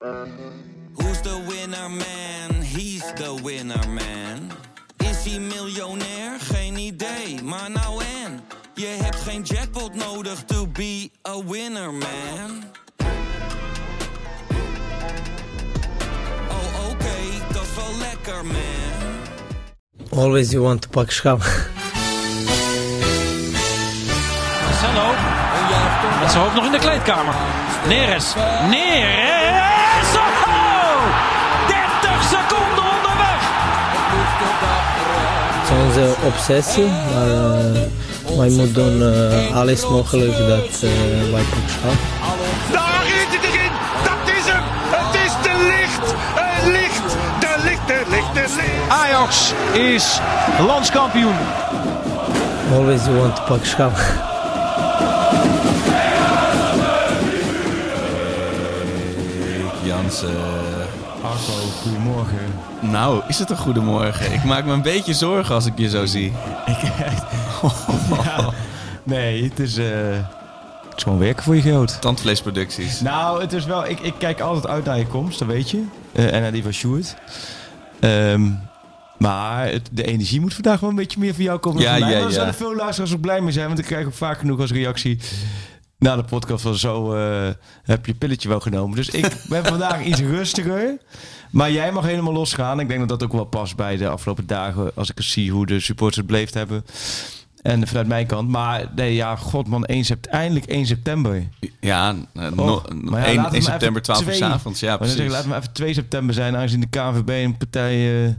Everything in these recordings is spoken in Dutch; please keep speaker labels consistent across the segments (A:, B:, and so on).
A: Who's the winner man? He's the winner man. Is hij miljonair? Geen idee, maar nou en. Je hebt geen jackpot nodig to be a winner man. Oh oké, dat is wel lekker man.
B: Always you want to pak schaam.
C: Marcelo. Met zijn hoofd nog in de kleedkamer. Neres. Neres.
B: Onze obsessie, maar eh, wij moeten doen eh, alles mogelijk dat eh, wij pak schaam.
D: Daar is het erin. Dat is hem. Het is de licht. Het licht. De licht, de licht, de licht.
C: Ajax is landskampioen.
B: Always you want to pak schaam.
E: Jansen.
F: Arco, goedemorgen.
E: Nou, is het een goedemorgen? Ik maak me een beetje zorgen als ik je zo zie.
F: Ik. Ja, nee, het is, eh, het is gewoon werken voor je geld.
E: Tandvleesproducties.
F: Nou, het is wel... Ik, ik kijk altijd uit naar je komst, dat weet je. Eh, en naar die van Sjoerd. Ehm, maar het- de energie moet vandaag wel een beetje meer van jou komen.
E: Ja,
F: mij.
E: ja,
F: Daar
E: ja.
F: zullen veel luisteraars ook blij mee zijn. Want ik krijg ook vaak genoeg als reactie... Na de podcast van zo eh, heb je pilletje wel genomen. Dus ik ben vandaag iets rustiger. Maar jij mag helemaal losgaan. Ik denk dat dat ook wel past bij de afgelopen dagen. Als ik zie hoe de supporters het beleefd hebben. En vanuit mijn kant. Maar nee, ja, god man, 1 sept eindelijk 1 september.
E: Ja, eh, no,
F: Och, maar ja,
E: 1,
F: laten we
E: 1
F: maar
E: september,
F: even
E: 12 uur avonds. Ja,
F: zeg
E: precies.
F: laten we even 2 september zijn. Aangezien de KVB een partij eh,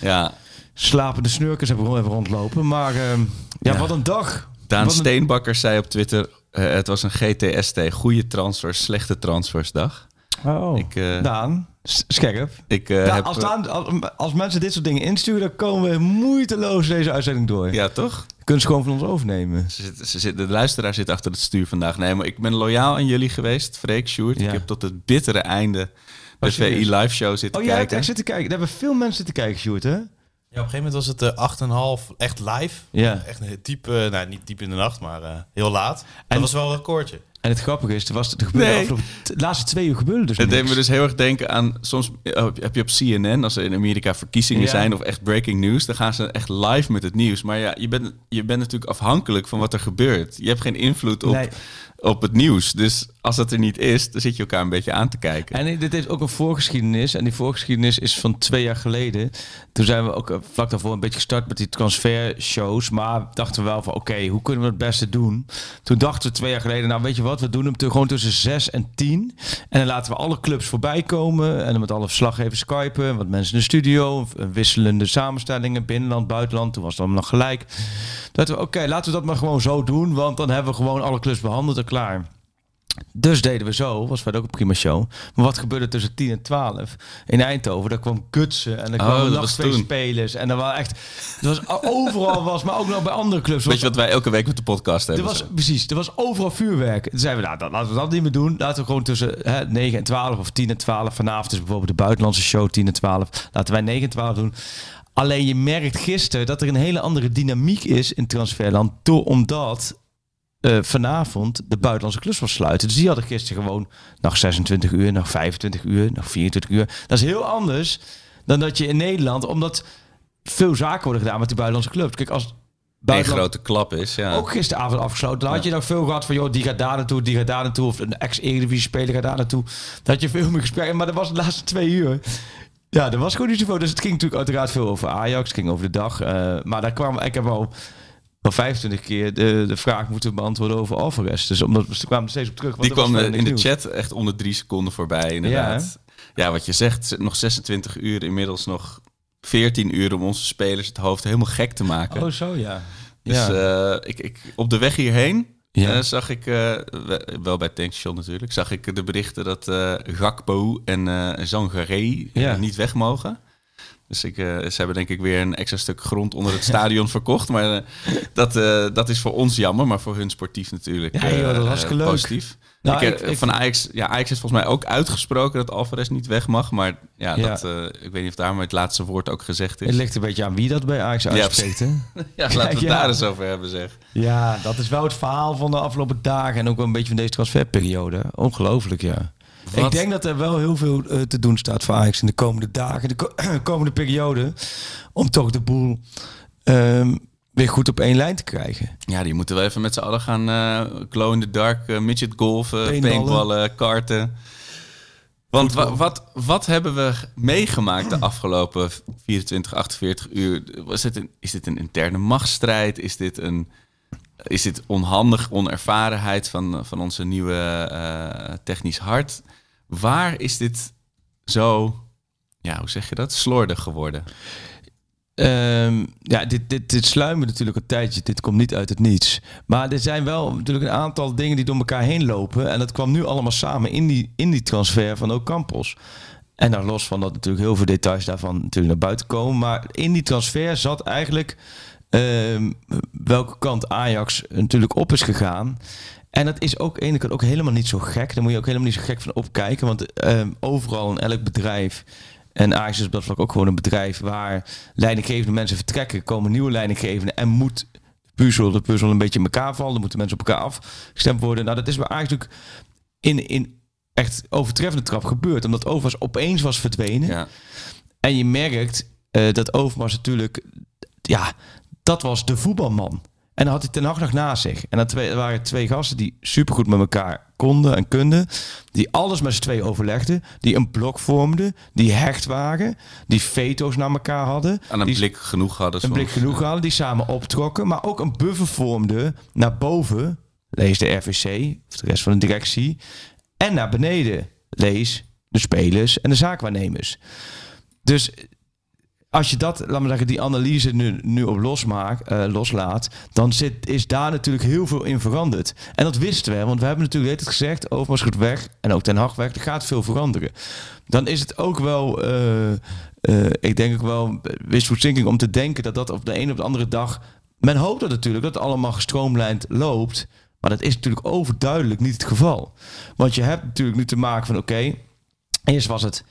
E: Ja,
F: slapende snurkers hebben, rondlopen. Maar ehm, ja,
E: Ja.
F: wat een dag.
E: Daan
F: Wat een-
E: Steenbakker zei op Twitter... eh, het was een GTST, goede transfers, slechte transfersdag.
F: Oh,
E: Ik, eh,
F: Daan, scherp.
E: Ik eh,
F: Ja,
E: heb...
F: als, Daan- als, als mensen dit soort dingen insturen, dan komen we moeiteloos deze uitzending door.
E: ja, toch?
F: Kunnen ze gewoon van ons overnemen.
E: Ze zit, ze zit, de luisteraar zit achter het stuur vandaag. Nee, maar ik ben loyaal aan jullie geweest, Freek, Sjoerd.
F: Ja.
E: Ik heb tot het bittere einde de VI live show zitten
F: Oh, jij hebt
E: kijken.
F: echt zitten kijken. Daar hebben veel mensen zitten kijken, Sjoerd, hè?
G: Ja, op een gegeven moment was het eh 8,5 echt live.
F: Ja.
G: Echt een diep, eh, nou niet diep in de nacht, maar eh, heel laat. Dat
F: En-
G: was wel een recordje.
F: En het grappige is, er was, er gebeurde
E: Nee.
F: de laatste twee uur gebeurde dus
E: Het deed me dus heel erg denken aan... Soms eh, heb je op CNN, als er in Amerika verkiezingen
F: Ja.
E: zijn... of echt breaking news, dan gaan ze echt live met het nieuws. Maar ja, je bent, je bent natuurlijk afhankelijk van wat er gebeurt. Je hebt geen invloed op,
F: Nee.
E: Op het nieuws. Dus als dat er niet is, dan zit je elkaar een beetje aan te kijken.
F: En dit heeft ook een voorgeschiedenis. En die voorgeschiedenis is van twee jaar geleden. Toen zijn we ook eh, vlak daarvoor een beetje gestart met die transfershows. Maar dachten we wel van, oké, hoe kunnen we het beste doen? Toen dachten we twee jaar geleden, nou weet je wat, we doen hem gewoon tussen 6 en 10. En dan laten we alle clubs voorbij komen. En dan met alle verslaggevers skypen. Wat mensen in de studio. eh, Wisselende samenstellingen, binnenland, buitenland. Toen was het allemaal nog gelijk. Toen dachten we, oké, laten we dat maar gewoon zo doen. Want dan hebben we gewoon alle clubs behandeld klaar. Dus deden we zo, was verder ook een prima show. Maar wat gebeurde tussen 10 en 12 in Eindhoven? Daar kwam Gutsen en er
E: Oh,
F: kwamen
E: dat
F: nog
E: was
F: twee
E: toen.
F: spelers. En er was echt, er was overal was, maar ook nog bij andere clubs.
E: Weet je
F: was,
E: wat wij elke week met de podcast
F: er
E: hebben?
F: was,
E: zo?
F: precies, er was overal vuurwerk. Toen zeiden we, nou, dan, laten we dat niet meer doen. Laten we gewoon tussen hè, 9 en 12 of 10 en 12. Vanavond is bijvoorbeeld de buitenlandse show 10 en 12. Laten wij 9 en 12 doen. Alleen je merkt gisteren dat er een hele andere dynamiek is in transferland. Door, omdat eh, vanavond de buitenlandse klus was sluiten. Dus die hadden gisteren gewoon nog 26 uur, nog 25 uur, nog 24 uur. Dat is heel anders dan dat je in Nederland, omdat veel zaken worden gedaan met die buitenlandse clubs. Kijk, als
E: Een grote klap is, ja.
F: ook gisteravond afgesloten. Dan had je nog veel gehad van, joh, die gaat daar naartoe, die gaat daar naartoe. Of een ex-Eredivisie-speler gaat daar naartoe. Dat je veel meer gesprekken. Maar dat was de laatste twee uur. Ja, er was gewoon niet zoveel. Dus het ging natuurlijk uiteraard veel over Ajax. Het ging over de dag. eh, maar daar kwam, ik heb al wel 25 keer de, de vraag moeten beantwoorden over Alvarez. Dus omdat we kwamen steeds op terug.
E: Die kwam eh, in de
F: nieuws.
E: chat echt onder drie seconden voorbij, inderdaad. Ja, wat je zegt, nog 26 uur, inmiddels nog 14 uur om onze spelers het hoofd helemaal gek te maken.
F: Oh, zo ja.
E: dus
F: ja.
E: eh, ik, ik, op de weg hierheen
F: Ja.
E: eh, zag ik, we- wel bij tankstation natuurlijk, zag ik de berichten dat Gakpo en eh Zangaré
F: Ja.
E: niet weg mogen. Dus ik, eh, ze hebben denk ik weer een extra stuk grond onder het stadion verkocht. Maar eh, dat, eh, dat is voor ons jammer, maar voor hun sportief natuurlijk
F: Ja, joh, dat was leuk.
E: positief.
F: Nou,
E: ik,
F: ik-
E: van Ajax, ja, Ajax heeft volgens mij ook uitgesproken dat Alvarez niet weg mag. Maar ja,
F: Ja.
E: Dat, ik weet niet of daar maar het laatste woord ook gezegd is.
F: Het ligt een beetje aan wie dat bij Ajax uitspreekt, hè?
E: Ja, laten we het
F: Ja.
E: daar eens over hebben zeg.
F: Ja, dat is wel het verhaal van de afgelopen dagen en ook wel een beetje van deze transferperiode. Ongelooflijk, ja.
E: Wat?
F: Ik denk dat er wel heel veel eh, te doen staat voor Ajax in de komende dagen, de ko- komende periode. Om toch de boel ehm, weer goed op één lijn te krijgen.
E: Ja, die moeten wel even met z'n allen gaan eh glow in the dark, eh, midget golfen,
F: Paintballen.
E: paintballen, karten. Want wa- wat, wat hebben we meegemaakt de afgelopen 24, 48 uur? Was het een, is dit een interne machtsstrijd? Is dit, een, is dit onhandig onervarenheid van, van onze nieuwe eh, technisch hart? Waar is dit zo, ja, hoe zeg je dat, slordig geworden?
F: Ehm, ja, dit, dit, dit natuurlijk een tijdje. Dit komt niet uit het niets. Maar er zijn wel natuurlijk een aantal dingen die door elkaar heen lopen. En dat kwam nu allemaal samen in die, in die transfer van Ocampos. En daar los van dat natuurlijk heel veel details daarvan natuurlijk naar buiten komen. Maar in die transfer zat eigenlijk ehm, welke kant Ajax natuurlijk op is gegaan. En dat is ook ene kant ook helemaal niet zo gek. Daar moet je ook helemaal niet zo gek van opkijken. Want ehm, overal in elk bedrijf en Ajax is op dat vlak ook gewoon een bedrijf waar leidinggevende mensen vertrekken, komen nieuwe leidinggevenden en moet puzzel, de puzzel een beetje in elkaar vallen. Dan moeten mensen op elkaar afgestemd worden. Nou, dat is bij Ajax natuurlijk in, in echt overtreffende trap gebeurd. Omdat Overmars opeens was verdwenen.
E: Ja.
F: En je merkt eh, dat Overmars natuurlijk, ja, dat was de voetbalman. En dan had hij Ten Hag nog naast zich. En dat twee, waren twee gasten die supergoed met elkaar konden en kunden. Die alles met z'n twee overlegden. Die een blok vormden. Die hecht waren. Die veto's naar elkaar hadden.
E: Aan een
F: die
E: blik genoeg hadden
F: een blik genoeg hadden. Die samen optrokken. Maar ook een buffer vormden naar boven. Lees de RVC. Of de rest van de directie. En naar beneden. Lees de spelers en de zaakwaarnemers. Dus als je dat, laat maar zeggen, die analyse nu, nu op losmaakt, eh, loslaat, dan zit, is daar natuurlijk heel veel in veranderd. En dat wisten we, want we hebben natuurlijk het gezegd, Overmars goed weg en ook Ten Hag weg, er gaat veel veranderen. Dan is het ook wel, eh, eh, ik denk ook wel, wishful thinking om te denken dat dat op de een of de andere dag, men hoopt dat natuurlijk, dat het allemaal gestroomlijnd loopt, maar dat is natuurlijk overduidelijk niet het geval. Want je hebt natuurlijk nu te maken van, oké, eerst was het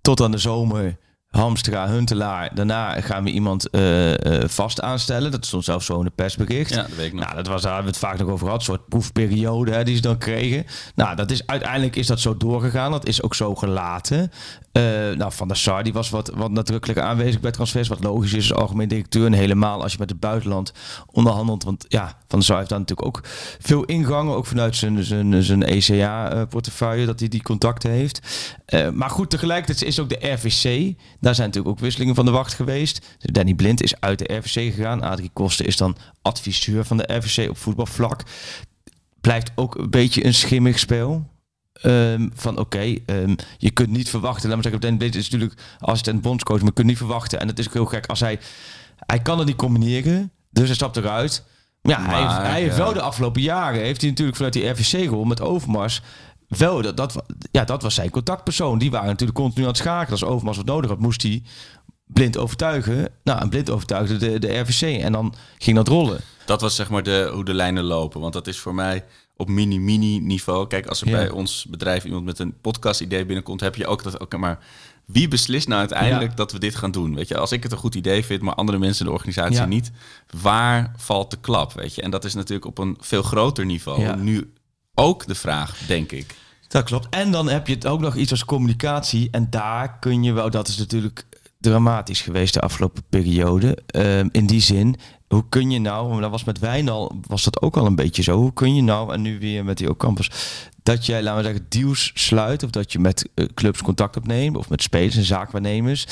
F: tot aan de zomer Hamstra, Huntelaar. Daarna gaan we iemand eh, eh, vast aanstellen. Dat stond zelfs zo in de persbericht.
E: Ja, dat weet ik nog.
F: Nou, dat was, daar hebben we het vaak nog over gehad. Een soort proefperiode hè, die ze dan kregen. Nou, dat is, uiteindelijk is dat zo doorgegaan. Dat is ook zo gelaten. Eh, nou, Van der Sar die was wat, wat nadrukkelijk aanwezig bij transfers. Wat logisch is als algemeen directeur. En helemaal als je met het buitenland onderhandelt. Want ja, Van der Sar heeft daar natuurlijk ook veel ingangen. Ook vanuit zijn, zijn, zijn ECA-portefeuille. Dat hij die contacten heeft. Eh, maar goed, tegelijkertijd is ook de RVC. Daar zijn natuurlijk ook wisselingen van de wacht geweest. Danny Blind is uit de RVC gegaan. Adrie Koster is dan adviseur van de RVC op voetbalvlak. Blijft ook een beetje een schimmig speel. Ehm, van oké, ehm, je kunt niet verwachten. Laat me zeggen, Danny Blind is natuurlijk assistent bondscoach, maar je kunt niet verwachten. En het is ook heel gek als hij... Hij kan het niet combineren, dus hij stapt eruit. Ja, hij, heeft,
E: Maar,
F: hij heeft wel de afgelopen jaren... heeft hij natuurlijk vanuit die RVC-rol met Overmars... Wel, dat, dat, ja, dat was zijn contactpersoon. Die waren natuurlijk continu aan het schakelen. Als Overmars wat nodig had, moest hij blind overtuigen. Nou, en blind overtuigde de, de RVC. En dan ging dat rollen.
E: Dat was zeg maar de, hoe de lijnen lopen. Want dat is voor mij op mini-mini niveau. Kijk, als er
F: Ja.
E: bij ons bedrijf iemand met een podcast idee binnenkomt, heb je ook dat. Oké, maar wie beslist nou uiteindelijk
F: Ja.
E: dat we dit gaan doen? Weet je, als ik het een goed idee vind, maar andere mensen in de organisatie
F: Ja.
E: niet, waar valt de klap? Weet je, en dat is natuurlijk op een veel groter niveau. Nu ook de vraag, denk ik.
F: Dat klopt. En dan heb je het ook nog iets als communicatie. En daar kun je wel, dat is natuurlijk dramatisch geweest de afgelopen periode. Ehm, in die zin, hoe kun je nou, dat was met Wijnal, was dat ook al een beetje zo. Hoe kun je nou, en nu weer met die Ocampos, dat jij, laten we zeggen, deals sluit. Of dat je met eh, clubs contact opneemt. Of met spelers en zaakwaarnemers.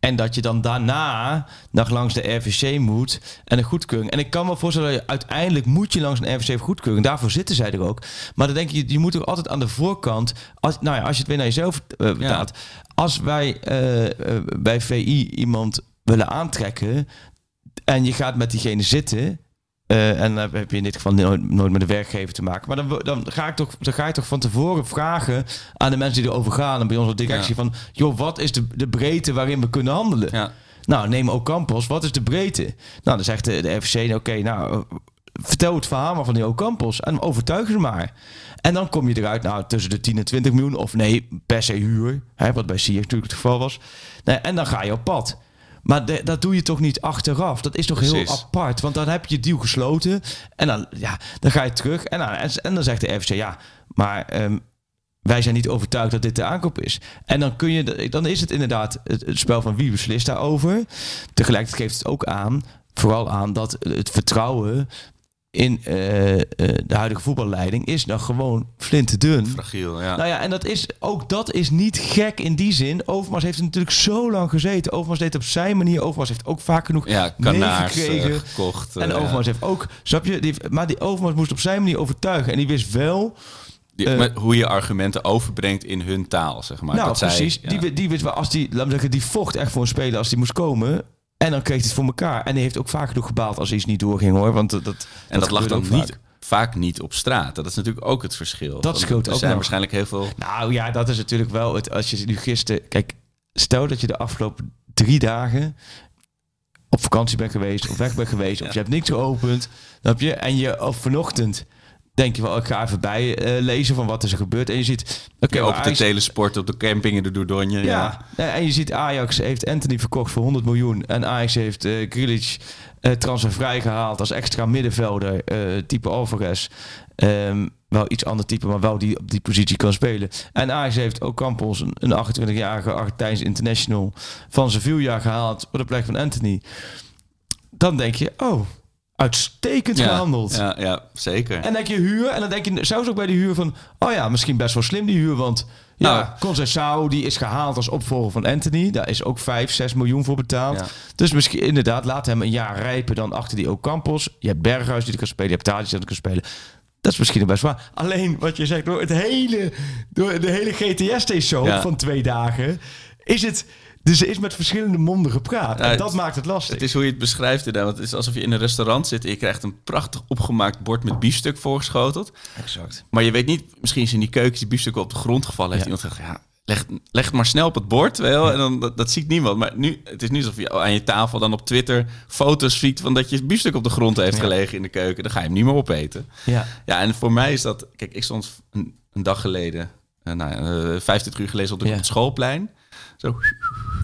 F: En dat je dan daarna nog langs de RVC moet en een goedkeuring. En ik kan me voorstellen, dat je uiteindelijk moet je langs een RVC voor goedkeuring. Daarvoor zitten zij er ook. Maar dan denk je, je moet ook altijd aan de voorkant, als, nou ja, als je het weer naar jezelf vertaalt. Als wij eh, eh, bij VI iemand willen aantrekken en je gaat met diegene zitten. Eh, en dan heb je in dit geval nooit, nooit met de werkgever te maken. Maar dan, dan, ga ik toch, dan ga je toch van tevoren vragen aan de mensen die erover gaan. En bij onze directie
E: Ja.
F: van... joh, wat is de, de breedte waarin we kunnen handelen?
E: Ja.
F: Nou, neem ook Campos. Wat is de breedte? Nou, dan zegt de, de RVC, oké, nou, vertel het verhaal maar van die Ocampos. En overtuig ze maar. En dan kom je eruit, nou, tussen de 10 en 20 miljoen. Of nee, per se huur. Hè, wat bij Sier natuurlijk het geval was. Nee, en dan ga je op pad. Maar de- dat doe je toch niet achteraf? Dat is toch heel apart? Want dan heb je deal gesloten. En dan, ja, dan ga je terug. En dan, en, dan zegt de RVC, ja, maar... ehm, wij zijn niet overtuigd dat dit de aankoop is. En dan, kun je, dan is het inderdaad het, het spel van wie beslist daarover. Tegelijkertijd geeft het ook aan, vooral aan, dat het vertrouwen in eh, eh, de huidige voetballeiding is nog gewoon flinterdun.
E: Fragiel, ja.
F: Nou ja, en dat is, ook dat is niet gek in die zin. Overmars heeft er natuurlijk zo lang gezeten. Overmars deed het op zijn manier. Overmars heeft ook vaak genoeg
E: ja, kanaars eh, gekocht.
F: en Overmars heeft ook, snap je? Die, maar die Overmars moest op zijn manier overtuigen. En die wist wel,
E: die- hoe je argumenten overbrengt in hun taal, zeg maar.
F: nou
E: dat zij-
F: precies,
E: ja.
F: die, die wist wel, als die, laat me zeggen, die vocht echt voor een speler als die moest komen. En dan kreeg hij het voor elkaar. En die heeft ook vaak genoeg gebaald als iets niet doorging hoor. Want dat, dat,
E: En dat, lag dan
F: ook
E: niet,
F: vaak.
E: vaak niet op straat. Dat is natuurlijk ook het verschil.
F: Dat scheelt
E: er
F: ook
E: zijn
F: nog.
E: waarschijnlijk heel veel...
F: Nou ja, dat is natuurlijk wel het. Als je nu gisteren. Kijk, stel dat je de afgelopen drie dagen op vakantie bent geweest, of weg bent geweest, of je hebt niks geopend. Snap je? En je of vanochtend denk je wel, ik ga even bij eh, lezen van wat is er gebeurd. En je ziet. Oké, maar
E: opent de telesport op de camping in de Dordogne.
F: ja. Nee, en je ziet Ajax heeft Anthony verkocht voor 100 miljoen. En Ajax heeft eh Grealish eh transfervrij gehaald als extra middenvelder. type Alvarez. Ehm, wel iets ander type, maar wel die op die positie kan spelen. En Ajax heeft ook Campos, een, een 28-jarige Argentijnse international, van Sevilla gehaald voor de plek van Anthony. Dan denk je, oh, uitstekend
E: Ja,
F: gehandeld.
E: Ja, ja, zeker.
F: En dan denk je huur. En dan denk je zelfs ook bij de huur van... Oh ja, misschien best wel slim die huur. Want ja,
E: Nou.
F: Die is gehaald als opvolger van Anthony. Daar is ook 5, 6 miljoen voor betaald.
E: Ja.
F: Dus misschien inderdaad, laat hem een jaar rijpen dan achter die Ocampos. Je hebt Berghuis die er kan spelen. Je hebt Tadic die kan spelen. Dat is misschien best waar. Alleen wat je zegt, door, het hele, door de hele GTS-show
E: Ja.
F: van twee dagen... is het... Dus er is met verschillende monden gepraat.
E: Ja,
F: en
E: het-
F: dat maakt het lastig.
E: Het is hoe je het beschrijft inderdaad. Want het is alsof je in een restaurant zit en je krijgt een prachtig opgemaakt bord met biefstuk voorgeschoteld.
F: exact.
E: Maar je weet niet, misschien is in die keuken die biefstuk op de grond gevallen. Heeft
F: Ja.
E: iemand gezegd, ja, leg, leg het maar snel op het bord. Wel, En dan, dat, dat ziet niemand. Maar nu, het is nu alsof je aan je tafel dan op Twitter foto's ziet van dat je biefstuk op de grond heeft
F: Ja.
E: gelegen in de keuken. Dan ga je hem niet meer opeten.
F: Ja.
E: Ja, en voor mij is dat... Kijk, ik stond een, een dag geleden, eh, nou, ja, eh, 25 uur geleden op, de, op het schoolplein. Zo,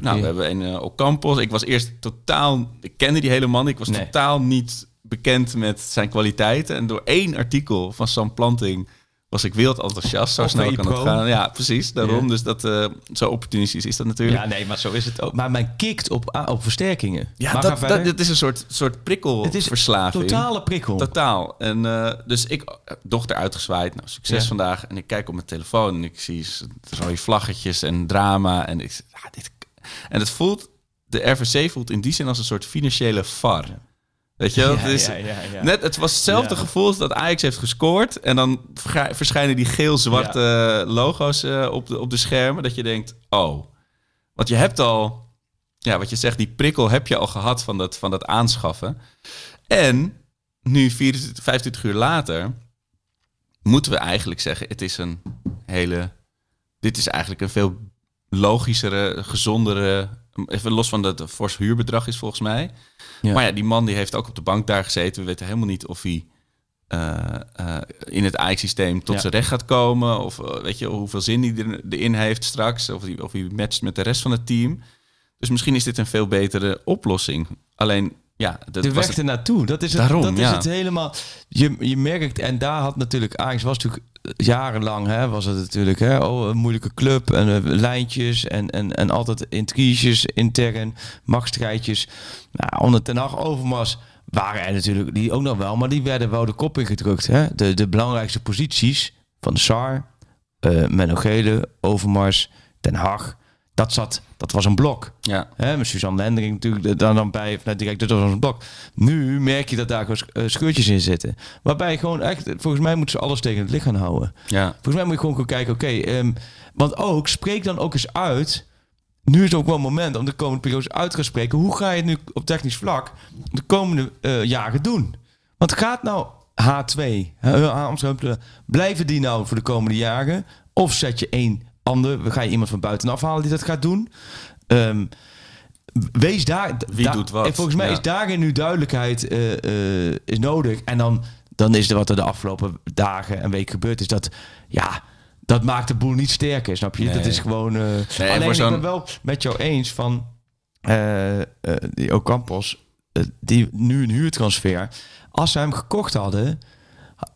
E: nou,
F: Ja.
E: we hebben een eh, op campus. Ik was eerst totaal... Ik kende die hele man. Ik was
F: Nee.
E: totaal niet bekend met zijn kwaliteiten. En door één artikel van Sam Planting was ik wild enthousiast. Zo snel kan het gaan. Ja, precies. Daarom.
F: Ja.
E: Dus dat, eh, zo opportunistisch is dat natuurlijk.
F: Ja, nee, maar zo is het ook. Maar men kikt op, op versterkingen.
E: Ja,
F: Maar
E: dat, dat, is een soort, soort prikkelverslaving.
F: Totale prikkel.
E: Totaal. En eh, dus ik, dochter uitgezwaaid. Nou, succes
F: Ja.
E: vandaag. En ik kijk op mijn telefoon en ik zie rode vlaggetjes en drama. En, ik, ja, dit, en het voelt, de RVC voelt in die zin als een soort financiële VAR. Weet je wel?
F: Ja,
E: Het is
F: ja, ja, ja.
E: Net, het was hetzelfde gevoel als dat Ajax heeft gescoord. En dan verschijnen die geel-zwarte logo's eh, op, de, op de schermen. Dat je denkt, oh. Want je hebt al, ja, wat je zegt, die prikkel heb je al gehad van dat, van dat aanschaffen. En nu, 24, 25 uur later, moeten we eigenlijk zeggen, het is een hele, dit is eigenlijk een veel logischere, gezondere, even los van dat het fors huurbedrag is volgens mij.
F: Ja.
E: Maar ja, die man die heeft ook op de bank daar gezeten. We weten helemaal niet of hij eh, eh, in het Ajax-systeem tot
F: Ja.
E: zijn recht gaat komen. Of eh, weet je, hoeveel zin hij er, erin heeft straks. Of hij, of hij matcht met de rest van het team. Dus misschien is dit een veel betere oplossing. Alleen, ja, dat
F: de weg ernaartoe. Dat is het,
E: Daarom,
F: dat is het helemaal. Je, je merkt, en daar had natuurlijk Ajax was natuurlijk jarenlang, hè, was het natuurlijk, hè, oh, een moeilijke club en eh, lijntjes en, en, en altijd intriges intern, machtsstrijdjes. Nou, onder Ten Hag Overmars waren er natuurlijk die ook nog wel, maar die werden wel de kop ingedrukt. Hè? De, de belangrijkste posities van de SAR, eh Menno Gele, Overmars, Ten Hag. Dat, zat, dat was een blok.
E: Ja,
F: Hè, met Suzanne Lendering natuurlijk dan, dan bij, direct, dat was een blok. Nu merk je dat daar gewoon eh, scheurtjes in zitten. Waarbij gewoon echt, volgens mij moeten ze alles tegen het licht gaan houden.
E: ja.
F: Volgens mij moet je gewoon gaan kijken, oké, ehm, want ook, spreek dan ook eens uit. Nu is ook wel een moment om de komende periode uit te gaan spreken. Hoe ga je het nu op technisch vlak de komende eh, jaren doen? Want gaat nou H2, hè, Amsterdam, blijven die nou voor de komende jaren? Of zet je één ander, ga je iemand van buitenaf halen die dat gaat doen? Ehm, wees daar.
E: Wie
F: daar-
E: doet wat?
F: en Volgens mij
E: Ja.
F: is daarin nu duidelijkheid eh, eh, is nodig. En dan, dan is er wat er de afgelopen dagen en weken gebeurd is. Dat ja, dat maakt de boel niet sterker, snap je?
E: Nee.
F: Dat is gewoon.
E: en
F: alleen ik ben wel met jou eens van die Ocampos, die nu een huurtransfer. Als ze hem gekocht hadden,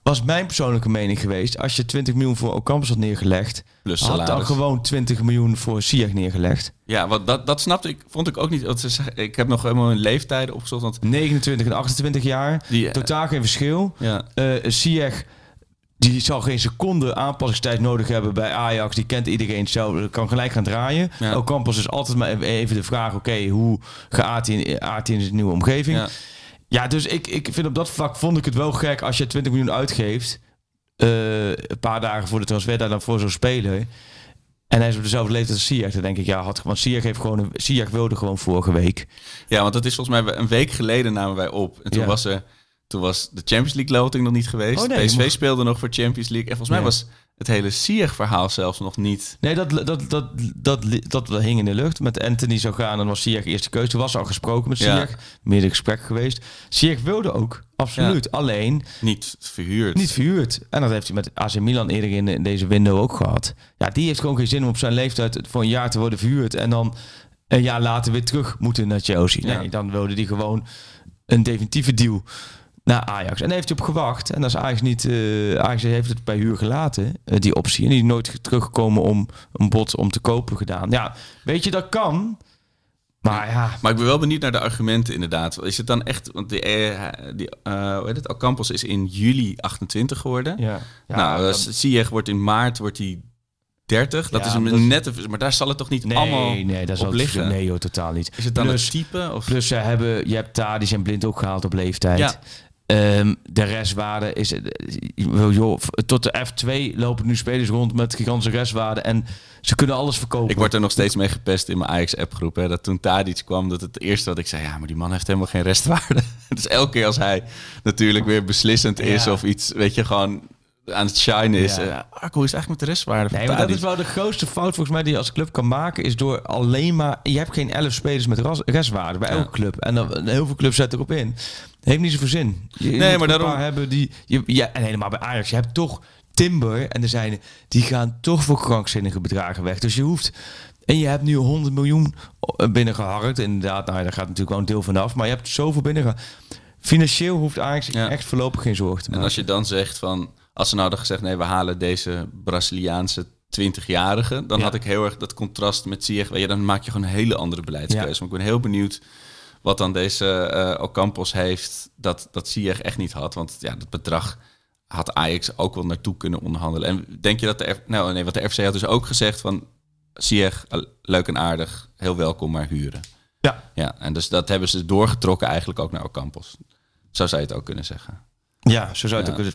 F: was mijn persoonlijke mening geweest. Als je 20 miljoen voor Ocampos had neergelegd,
E: Plus
F: had dan gewoon 20 miljoen voor Ziyech neergelegd.
E: Ja, wat dat, dat snapte ik, vond ik ook niet. Want ze ik heb nog helemaal hun leeftijden opgezocht. Want
F: 29 en 28 jaar,
E: die, eh,
F: totaal geen verschil.
E: ja,
F: Ziyech, die zal geen seconde aanpassingstijd nodig hebben bij Ajax. Die kent iedereen zelf, kan gelijk gaan draaien.
E: Ja.
F: Ocampos is altijd maar even de vraag, oké, hoe gaat hij in, in zijn nieuwe omgeving?
E: ja.
F: Ja, dus ik, ik vind op dat vlak vond ik het wel gek als je 20 miljoen uitgeeft. eh, een paar dagen voor de transfer daar dan voor zo'n speler. En hij is op dezelfde leeftijd als Ziyech. Dan denk ik, ja, had, want Ziyech, heeft gewoon een, Ziyech wilde gewoon vorige week.
E: ja, want dat is volgens mij een week geleden namen wij op. En toen,
F: Ja.
E: was, er, toen was de Champions League loting nog niet geweest.
F: Oh, nee,
E: PSV speelde nog voor Champions League. En volgens mij
F: Ja.
E: was het hele Ziyech-verhaal zelfs nog niet...
F: Nee, dat, dat, dat, dat, dat, hing in de lucht. Met Anthony zou gaan en dan was Ziyech eerste keuze. Toen was al gesproken met
E: Ja.
F: Ziyech. Meerdere gesprekken geweest. Ziyech wilde ook, absoluut. Alleen
E: Niet verhuurd.
F: niet verhuurd. En dat heeft hij met AC Milan eerder in, in deze window ook gehad. Ja, die heeft gewoon geen zin om op zijn leeftijd voor een jaar te worden verhuurd. En dan een jaar later weer terug moeten naar Chelsea.
E: Ja.
F: Nee, dan wilde hij gewoon een definitieve deal naar Ajax. En daar heeft hij op gewacht. En dat is Ajax niet... eh Ajax heeft het bij huur gelaten, eh, die optie. En die is nooit teruggekomen om een bod om te kopen gedaan. Ja, weet je, dat kan. Maar ja,
E: Maar ik ben wel benieuwd naar de argumenten inderdaad. Is het dan echt... Want die, eh, die, hoe heet het? Alcampos is in juli 28 geworden.
F: ja. ja
E: nou,
F: dat...
E: Ziyech wordt in maart wordt hij 30. Dat
F: Ja,
E: is een nette... Maar daar zal het toch niet
F: nee,
E: allemaal
F: nee, dat is
E: op
F: al
E: liggen?
F: Nee, joh, totaal niet.
E: Is het dan
F: Plus-
E: het type? Of...
F: Plus ze hebben, je hebt Tadic en Blind ook gehaald op leeftijd.
E: Ja.
F: Ehm, de restwaarde is, eh, joh, tot de F2 lopen nu spelers rond met gigantische restwaarde en ze kunnen alles verkopen.
E: Ik word er nog steeds mee gepest in mijn Ajax-appgroep. hè, Dat toen Tadic kwam, dat het eerste wat ik zei... Ja, maar die man heeft helemaal geen restwaarde. dus elke keer als hij natuurlijk weer beslissend is...
F: Ja.
E: of iets, weet je, gewoon aan het shine is...
F: Ja.
E: eh, ah, hoe is eigenlijk met de restwaarde van
F: Nee, maar dat is wel de grootste fout volgens mij die je als club kan maken. Is door alleen maar... Je hebt geen elf spelers met restwaarde bij
E: Ja.
F: elke club. En dan, heel veel clubs zetten erop in. Heeft niet zoveel zin. Je,
E: Nee,
F: moet
E: maar
F: een
E: daarom-
F: paar hebben die... Je, ja, en helemaal bij Ajax. Je hebt toch Timber en er zijn... Die gaan toch voor krankzinnige bedragen weg. Dus je hoeft... En je hebt nu 100 miljoen binnengeharkt. Inderdaad, nou, daar gaat natuurlijk wel een deel vanaf. Maar je hebt zoveel binnengeharkt. Financieel hoeft Ajax
E: Ja.
F: echt voorlopig geen zorgen te
E: En
F: maken.
E: als je dan zegt van... Als ze nou hadden gezegd, nee, we halen deze Braziliaanse 20-jarige... dan
F: Ja.
E: had ik heel erg dat contrast met Ziyech. Weet je, dan maak je gewoon een hele andere beleidskeuze.
F: Ja.
E: Maar ik ben heel benieuwd wat dan deze eh Ocampos heeft... dat, dat Ziyech echt niet had. Want ja, dat bedrag had Ajax ook wel naartoe kunnen onderhandelen. En denk je dat de... F- nou nee, wat de FC had dus ook gezegd van... Ziyech, eh, leuk en aardig, heel welkom, maar huren.
F: Ja.
E: Ja, en dus dat hebben ze doorgetrokken eigenlijk ook naar Ocampos. Zo zou je het ook kunnen zeggen.
F: Ja, zo zou het
E: Ja.
F: ook kunnen.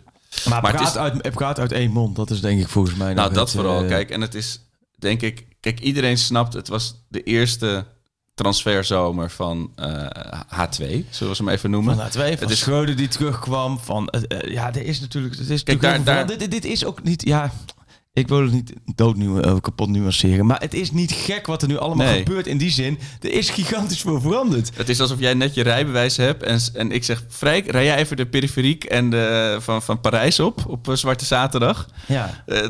F: Maar,
E: Maar
F: het,
E: het
F: praat uit, het praat uit één mond. Dat is denk ik volgens mij.
E: Nou, dat
F: het,
E: vooral.
F: eh,
E: Kijk, en het is, denk ik... Kijk, iedereen snapt, het was de eerste transferzomer van eh, H2, zullen we ze hem even noemen.
F: Van twee, van
E: Het is-
F: Schreuder die terugkwam. Van, eh, eh, ja, er is natuurlijk... Het is
E: Kijk,
F: natuurlijk
E: daar- daar-
F: dit, dit is ook niet... Ja, ik wil het niet dood nu, eh, kapot nuanceren. Maar het is niet gek wat er nu allemaal
E: Nee.
F: gebeurt in die zin. Er is gigantisch veel veranderd.
E: Het is alsof jij net je rijbewijs hebt en, en ik zeg... Frijk, rij jij even de periferiek en de, van, van Parijs op, op eh, Zwarte Zaterdag.
F: Ja.
E: Eh,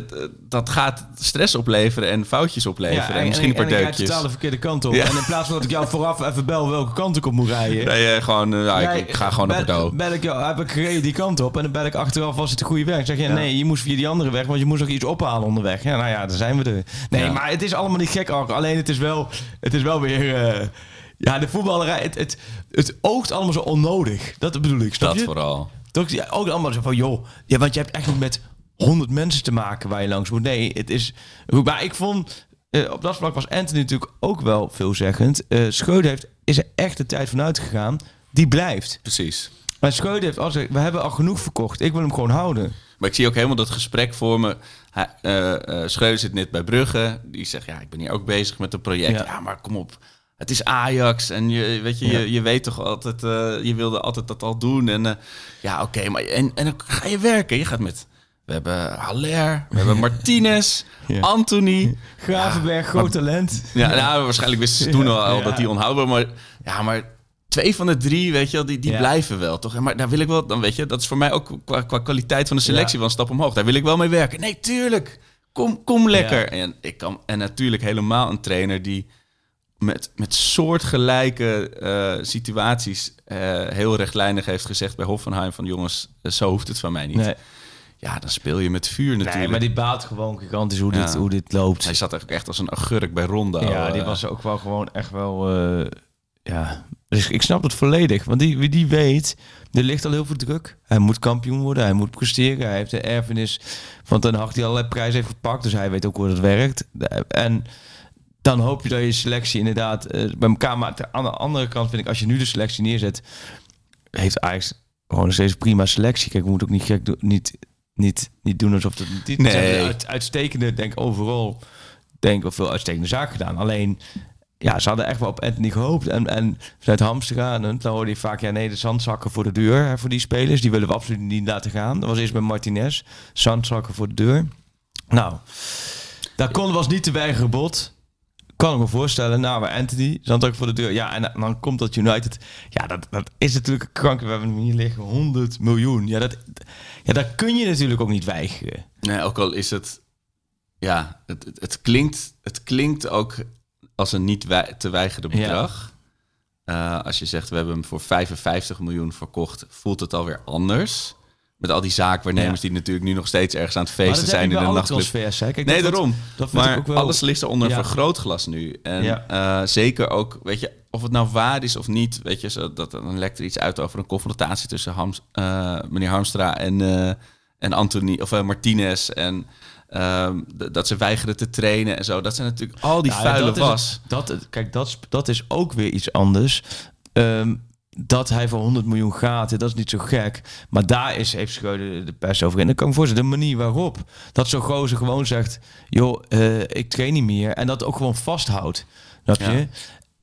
E: dat gaat stress opleveren en foutjes opleveren. en, misschien een paar
F: en ik rijd
E: deukjes.
F: totaal de verkeerde kant op.
E: Ja.
F: En in plaats van dat ik jou vooraf even bel welke kant ik op moet rijden...
E: Nee, gewoon, ja, ik- ga gewoon
F: bel,
E: Bordeaux.
F: Bel ik jou, heb ik gereden die kant op en dan bel ik achteraf was het de goede weg. Dan zeg je, nee, je moest via die andere weg, want je moest ook iets ophalen onderweg. Ja, nou ja, daar zijn we er. Nee,
E: Ja.
F: maar het is allemaal niet gek, alleen het is wel, het is wel weer... eh, ja, de voetballerij, het, het, het oogt allemaal zo onnodig. Dat bedoel ik, snap
E: Dat
F: je?
E: vooral.
F: Toch, ja, ook allemaal zo van, joh, ja, want je hebt echt niet met honderd mensen te maken waar je langs moet. Nee, het is... Maar ik vond, eh, op dat vlak was Anthony natuurlijk ook wel veelzeggend. Schreuder heeft, is er echt de tijd van uitgegaan. Die blijft.
E: Precies.
F: Maar Schreuder heeft al gezegd, we hebben al genoeg verkocht. Ik wil hem gewoon houden.
E: Maar ik zie ook helemaal dat gesprek voor me. Eh, eh, Schreuder zit net bij Brugge. Die zegt, ja, ik ben hier ook bezig met een project.
F: Ja.
E: Ja, maar kom op. Het is Ajax en je, weet je,
F: Ja.
E: je, je weet toch altijd, eh, je wilde altijd dat al doen. En eh, ja, oké, maar en, en dan ga je werken. Je gaat met, we hebben Haller, we hebben Martinez,
F: Ja.
E: Anthony.
F: Gravenberg, groot talent.
E: Ja, nou, waarschijnlijk wisten ze toen al, al
F: Ja.
E: dat die onhoudbaar maar Ja, maar twee van de drie, weet je wel, die, die
F: Ja.
E: blijven wel, toch? Maar daar wil ik wel, dan weet je, dat is voor mij ook qua, qua kwaliteit van de selectie
F: Ja.
E: wel een stap omhoog. Daar wil ik wel mee werken. Nee, tuurlijk. Kom, kom lekker. En, ik kan, en natuurlijk helemaal een trainer die met, met soortgelijke eh, situaties eh, heel rechtlijnig heeft gezegd bij Hoffenheim van jongens, eh, zo hoeft het van mij niet.
F: Nee,
E: Ja, dan speel je met vuur natuurlijk.
F: nee, maar die baat gewoon gigantisch hoe, dit, hoe dit loopt.
E: Hij zat eigenlijk echt als een agurk bij Ronda.
F: Ja, die was ook wel gewoon echt wel. ja, dus ik snap het volledig. Want die, wie die weet, er ligt al heel veel druk. Hij moet kampioen worden, hij moet presteren. Hij heeft de erfenis van Ten Hag die allerlei prijzen heeft gepakt. Dus hij weet ook hoe dat werkt. En dan hoop je dat je selectie inderdaad eh, bij elkaar... Maar aan de andere kant vind ik, als je nu de selectie neerzet... heeft Ajax gewoon nog steeds prima selectie. Kijk, we moeten ook niet gek doen, niet, niet, niet doen alsof het niet...
E: Nee.
F: Uit, uitstekende, denk overal denk wel veel uitstekende zaken gedaan. Alleen, ja, ze hadden echt wel op Anthony gehoopt. En, en vanuit Hamstra en dan hoorde je vaak... ja, nee, de zandzakken voor de deur hè, voor die spelers. Die willen we absoluut niet laten gaan. Dat was eerst bij Martinez. Zandzakken voor de deur. Nou, daar kon was niet te weigeren bod. Kan ik me voorstellen. Nou, bij Anthony, zandzakken voor de deur. Ja, en dan komt dat United. Ja, dat, dat is natuurlijk krank. We hebben hem hier liggen, 100 miljoen. Ja, dat, ja, dat kun je natuurlijk ook niet weigeren.
E: Nee, ook al is het... Ja, het, het klinkt, het klinkt ook als een niet wij- te weigeren
F: Ja.
E: bedrag. Eh, als je zegt, we hebben hem voor 55 miljoen verkocht, voelt het alweer anders. Met al die zaakwaarnemers
F: Ja.
E: die natuurlijk nu nog steeds ergens aan het feesten zijn in de nachtclub.
F: Kijk,
E: Nee,
F: dat-
E: daarom.
F: dat
E: maar
F: ook wel-
E: alles ligt er onder
F: Ja.
E: een vergrootglas nu. En
F: Ja.
E: eh, zeker ook, weet je, of het nou waar is of niet, weet je, zo, dat, dan lekt er iets uit over een confrontatie tussen Hams, eh, meneer Harmstra en, eh, en Anthony, of Martinez. En ehm, dat ze weigeren te trainen en zo. Dat zijn natuurlijk al die
F: Nou ja,
E: vuile
F: dat
E: was.
F: dat, kijk, dat, is- dat is ook weer iets anders. Ehm, dat hij voor 100 miljoen gaat, dat is niet zo gek. Maar daar is, heeft Schreuder de pers over. En dan kan ik me voorstellen, de manier waarop. Dat zo'n gozer gewoon zegt, joh, eh, ik train niet meer. En dat ook gewoon vasthoudt. Snap je?
E: Ja.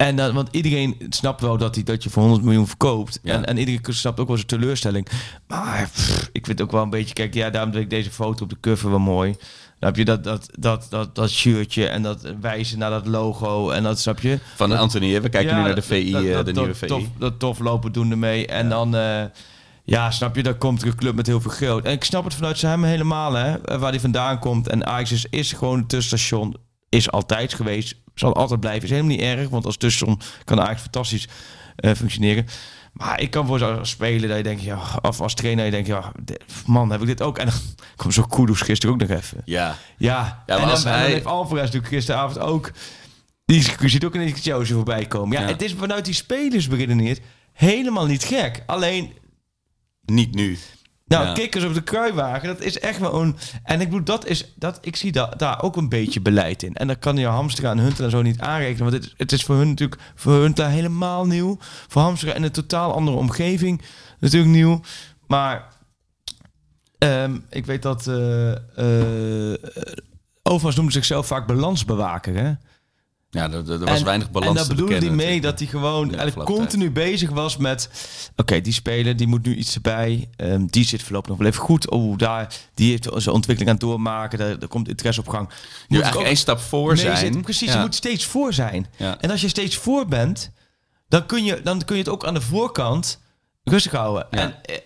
F: En dat, want iedereen snapt wel dat, hij, dat je voor 100 miljoen verkoopt.
E: Ja.
F: En, en iedereen snapt ook wel zijn teleurstelling. Maar pff, ik vind het ook wel een beetje... Kijk, ja, daarom vind ik deze foto op de cover wel mooi. Dan heb je dat, dat, dat, dat, dat shirtje en dat wijzen naar dat logo. En dat snap je.
E: Van Anthony, we kijken nu naar de VI,
F: dat-
E: eh,
F: dat-
E: de nieuwe VI.
F: Tof, dat tof lopen doen ermee. En dan, eh, ja, snap je, dan komt een club met heel veel geld. En ik snap het vanuit hem helemaal, hè, waar hij vandaan komt. En Ajax is, is gewoon een tussenstation, is altijd geweest, zal altijd blijven. Is helemaal niet erg, want als tussenstation kan Ajax fantastisch eh, functioneren. Maar ik kan voor zo'n speler dat je denkt, ja, of als trainer, je denkt, ja, man, heb ik dit ook? En dan kwam zo Kudus gisteren ook nog even.
E: Ja,
F: Ja,
E: maar
F: en, dan,
E: als
F: en dan
E: hij-
F: heeft Alvarez natuurlijk gisteravond ook... Die ziet ook ineens Chelsea voorbij komen. Ja,
E: Ja.
F: het is vanuit die spelers beredeneerd helemaal niet gek. Alleen,
E: niet nu.
F: Nou,
E: Ja.
F: kikkers op de kruiwagen, dat is echt wel een... En ik bedoel, dat is, dat, ik zie da, daar ook een beetje beleid in. En dan kan je Hamstra en Hunter en zo niet aanrekenen. Want het, is- het is voor hun natuurlijk, voor Hunter helemaal nieuw. Voor Hamstra in een totaal andere omgeving natuurlijk nieuw. Maar ehm, ik weet dat... eh eh Overigens noemde zichzelf vaak balansbewaker, hè?
E: Ja, er, was
F: En-
E: weinig balans
F: En daar bedoelde hij mee
E: natuurlijk.
F: dat hij gewoon eigenlijk continu bezig was met... Oké, die speler, die moet nu iets erbij. Ehm, die zit voorlopig nog wel even goed. Oh, daar, die heeft zijn ontwikkeling aan het doormaken. Daar, daar komt interesse op gang.
E: Nu
F: Moet ik
E: eigenlijk één stap voor zijn.
F: zit- precies,
E: Ja.
F: je moet steeds voor zijn.
E: Ja.
F: En als je steeds voor bent, dan kun je, dan kun je het ook aan de voorkant rustig houden. En eh,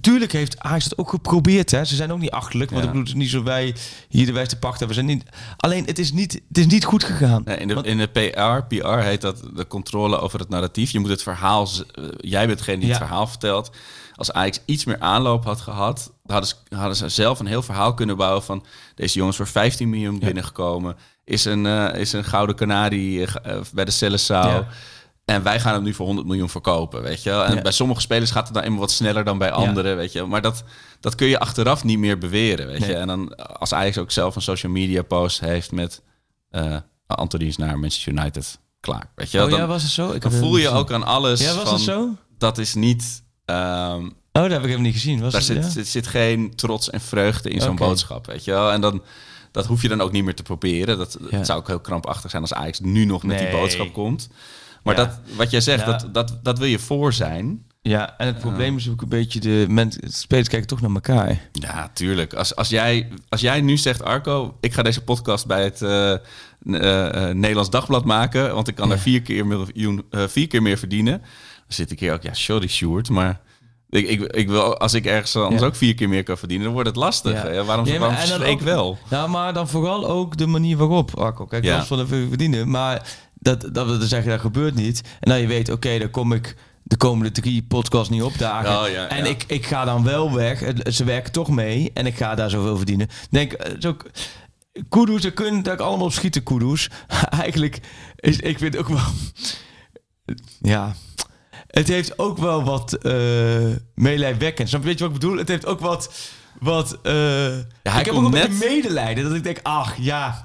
F: tuurlijk heeft Ajax het ook geprobeerd. Hè. Ze zijn ook niet achterlijk. Want
E: Ja.
F: ik bedoel, het is niet zo wij hier de wijste pacht hebben. We zijn niet, alleen, het is niet, het is niet goed gegaan.
E: Nee, in, de,
F: Want-
E: in de PR, PR heet dat de controle over het narratief. Je moet het verhaal, eh, jij bent degene die
F: Ja.
E: het verhaal vertelt. Als Ajax iets meer aanloop had gehad, hadden ze, hadden ze zelf een heel verhaal kunnen bouwen van deze jongens voor 15 miljoen binnengekomen. Is een, eh, is een gouden kanarie eh, bij de Cellenzaal. En wij gaan hem nu voor 100 miljoen verkopen, weet je wel. En
F: Ja.
E: bij sommige spelers gaat het dan eenmaal wat sneller dan bij anderen, weet je wel. Maar dat, dat kun je achteraf niet meer beweren, weet
F: Nee.
E: je. En dan als Ajax ook zelf een social media post heeft met... eh Anthony is naar Manchester United. Klaar, weet je wel.
F: Oh ja, was het zo? Ik
E: dan voel je ook aan alles.
F: Ja, was
E: van...
F: het zo?
E: Dat is niet... ehm,
F: Oh, dat heb ik hem niet gezien. Was
E: daar
F: het,
E: zit,
F: ja?
E: zit, zit geen trots en vreugde in zo'n boodschap, weet je wel. En dan... Dat hoef je dan ook niet meer te proberen. Dat,
F: Ja.
E: Zou ook heel krampachtig zijn als Ajax nu nog met die boodschap komt. Maar
F: Ja.
E: dat, wat jij zegt,
F: Ja.
E: dat, dat, dat wil je voor zijn.
F: Ja, en het probleem is ook een beetje... De mensen, spelers kijken toch naar elkaar.
E: Ja, tuurlijk. Als, als, jij, als jij nu zegt, Arco, ik ga deze podcast bij het eh, eh, eh, Nederlands Dagblad maken, want ik kan
F: Ja.
E: daar vier keer, miljoen, vier keer meer verdienen. Dan zit ik hier ook, ja, sorry Sjoerd, maar ik, ik, ik wil, als ik ergens anders
F: Ja.
E: ook vier keer meer kan verdienen, dan wordt het lastig.
F: Ja.
E: Waarom,
F: Ja, maar-
E: waarom
F: en dan ook-
E: wel?
F: Nou, maar dan vooral ook de manier waarop, Arco. Kijk,
E: Ja.
F: ja. van even verdienen. Maar dat, dat we dan zeggen, dat gebeurt niet. En dan je weet, oké, dan kom ik de komende drie podcasts niet opdagen.
E: Oh, ja,
F: en. Ik, ik ga dan wel weg. Ze werken toch mee. En ik ga daar zoveel verdienen. Denk, eh, zo, kudos, daar kunnen daar allemaal op schieten, kudos. Eigenlijk, is, ik vind ook wel... Ja... Het heeft ook wel wat eh meelijwekkend. Weet je wat ik bedoel? Het heeft ook wat... wat eh ik heb ook een
E: net-
F: beetje medelijden. Dat ik denk, ach ja...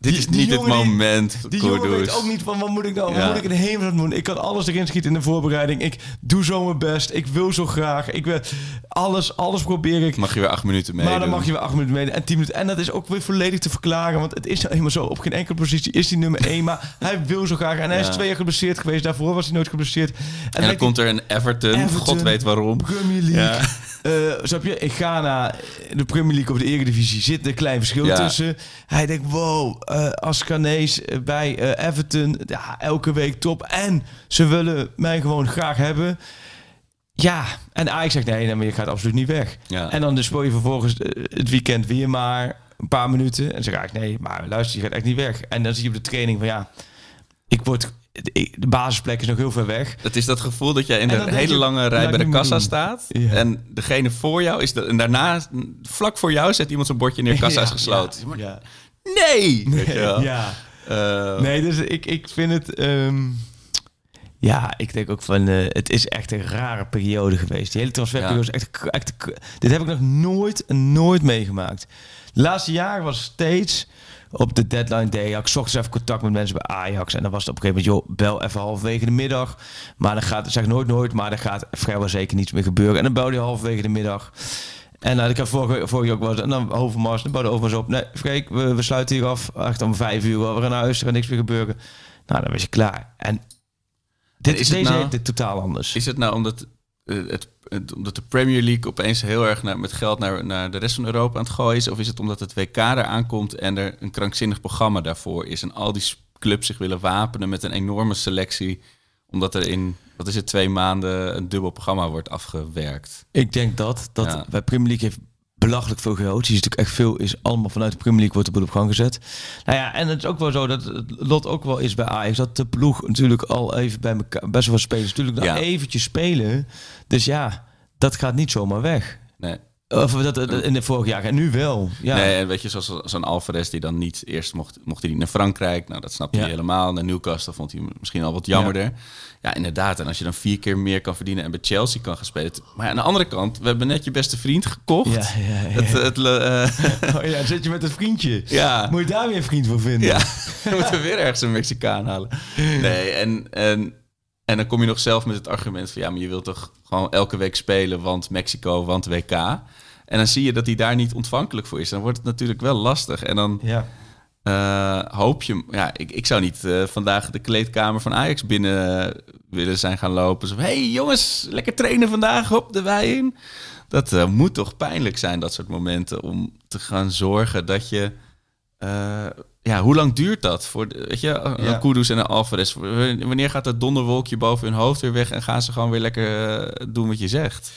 E: Dit is niet het moment,
F: die jongen weet ook niet van wat moet ik nou, wat moet ik in de hemel doen. Ik kan alles erin schieten in de voorbereiding. Ik doe zo mijn best. Ik wil zo graag. Ik wil alles, alles probeer ik.
E: Mag je weer acht minuten mee
F: maar dan mag je weer acht minuten mee en tien minuten. En dat is ook weer volledig te verklaren. Want het is nou eenmaal zo. Op geen enkele positie is hij nummer één. Maar hij wil zo graag. En hij is twee jaar geblesseerd geweest. Daarvoor was hij nooit geblesseerd.
E: En dan komt er een Everton,
F: Everton,
E: god weet waarom.
F: Premier League. Eh, snap je? In Ghana, de Premier League of de Eredivisie, zit een klein verschil
E: Ja.
F: tussen. Hij denkt, wow, eh als Ghanese eh, bij eh, Everton, ja, elke week top. En ze willen mij gewoon graag hebben. Ja, en Ajax zegt, nee, nee maar je gaat absoluut niet weg.
E: Ja.
F: En dan dus speel je vervolgens eh, het weekend weer maar een paar minuten. En dan zeg ik, nee, maar luister, je gaat echt niet weg. En dan zie je op de training van, ja, ik word... De basisplek is nog heel ver weg.
E: Het is dat gevoel dat jij in
F: En
E: de
F: dan denk
E: hele
F: je,
E: lange rij bij de kassa
F: doen.
E: staat.
F: Ja.
E: En degene voor jou is... De, en daarna, vlak voor jou, zet iemand zijn bordje neer. Kassa
F: Ja,
E: is gesloten.
F: Ja.
E: Nee! Wel.
F: ja.
E: Eh,
F: Nee, dus ik, ik vind het... ehm, ja, ik denk ook van... eh, het is echt een rare periode geweest. Die hele transferperiode is echt, echt... Dit heb ik nog nooit nooit meegemaakt. De laatste jaren was steeds... Op de deadline day had ik ochtends even contact met mensen bij Ajax. En dan was het op een gegeven moment, joh, bel even halverwege de middag. Maar dan gaat, zeg nooit nooit, maar dan gaat vrijwel zeker niets meer gebeuren. En dan belde je halverwege de middag. En nou, ik heb vorige, vorige ook eens, en dan Overmars, dan bouwde Overmars op. Nee, Freek, we, we sluiten hier af. Echt om vijf uur, we gaan naar huis, er gaat niks meer gebeuren. Nou, dan was je klaar. En dit,
E: is
F: deze
E: nou-
F: heeft dit totaal anders.
E: Is het nou omdat, het, het- omdat de Premier League opeens heel erg naar, met geld naar, naar de rest van Europa aan het gooien is? Of is het omdat het WK eraan komt en er een krankzinnig programma daarvoor is? En al die clubs zich willen wapenen met een enorme selectie. Omdat er in, wat is het, twee maanden een dubbel programma wordt afgewerkt.
F: Ik denk dat, dat
E: Ja.
F: bij Premier League heeft belachelijk veel geld. Je ziet natuurlijk echt veel, is allemaal vanuit de Premier League wordt de boel op gang gezet. Nou ja, en het is ook wel zo dat het lot ook wel is bij Ajax, dat de ploeg natuurlijk al even bij elkaar, best wel wat spelers natuurlijk nog eventjes spelen. Dus ja, dat gaat niet zomaar weg.
E: Nee.
F: Of dat, in de vorig jaar en nu wel. Ja.
E: Nee, en weet je, zoals zo'n Alvarez die dan niet eerst mocht, mocht hij niet naar Frankrijk. Nou, dat snapte
F: Ja.
E: hij helemaal. Naar Newcastle vond hij misschien al wat jammerder. Ja. inderdaad. En als je dan vier keer meer kan verdienen en bij Chelsea kan gaan spelen. Maar aan de andere kant, we hebben net je beste vriend gekocht.
F: Ja, ja, ja.
E: Het, het, eh,
F: Oh ja, zit je met een vriendje.
E: ja.
F: Moet je daar weer een vriend voor vinden?
E: Ja, dan moeten we weer ergens een Mexicaan halen. Nee, en, en, en dan kom je nog zelf met het argument van... ja, maar je wilt toch gewoon elke week spelen, want Mexico, want WK. En dan zie je dat hij daar niet ontvankelijk voor is. Dan wordt het natuurlijk wel lastig. En dan
F: Ja.
E: eh, hoop je... Ja, ik, ik zou niet eh, vandaag de kleedkamer van Ajax binnen eh, willen zijn gaan lopen. Zo, hey jongens, lekker trainen vandaag, hop, de wei in. Dat moet toch pijnlijk zijn, dat soort momenten... om te gaan zorgen dat je... ja, hoe lang duurt dat? Voor de, weet je, een
F: Ja.
E: Kudus en een Alvarez. Wanneer gaat dat donderwolkje boven hun hoofd weer weg... en gaan ze gewoon weer lekker eh, doen wat je zegt?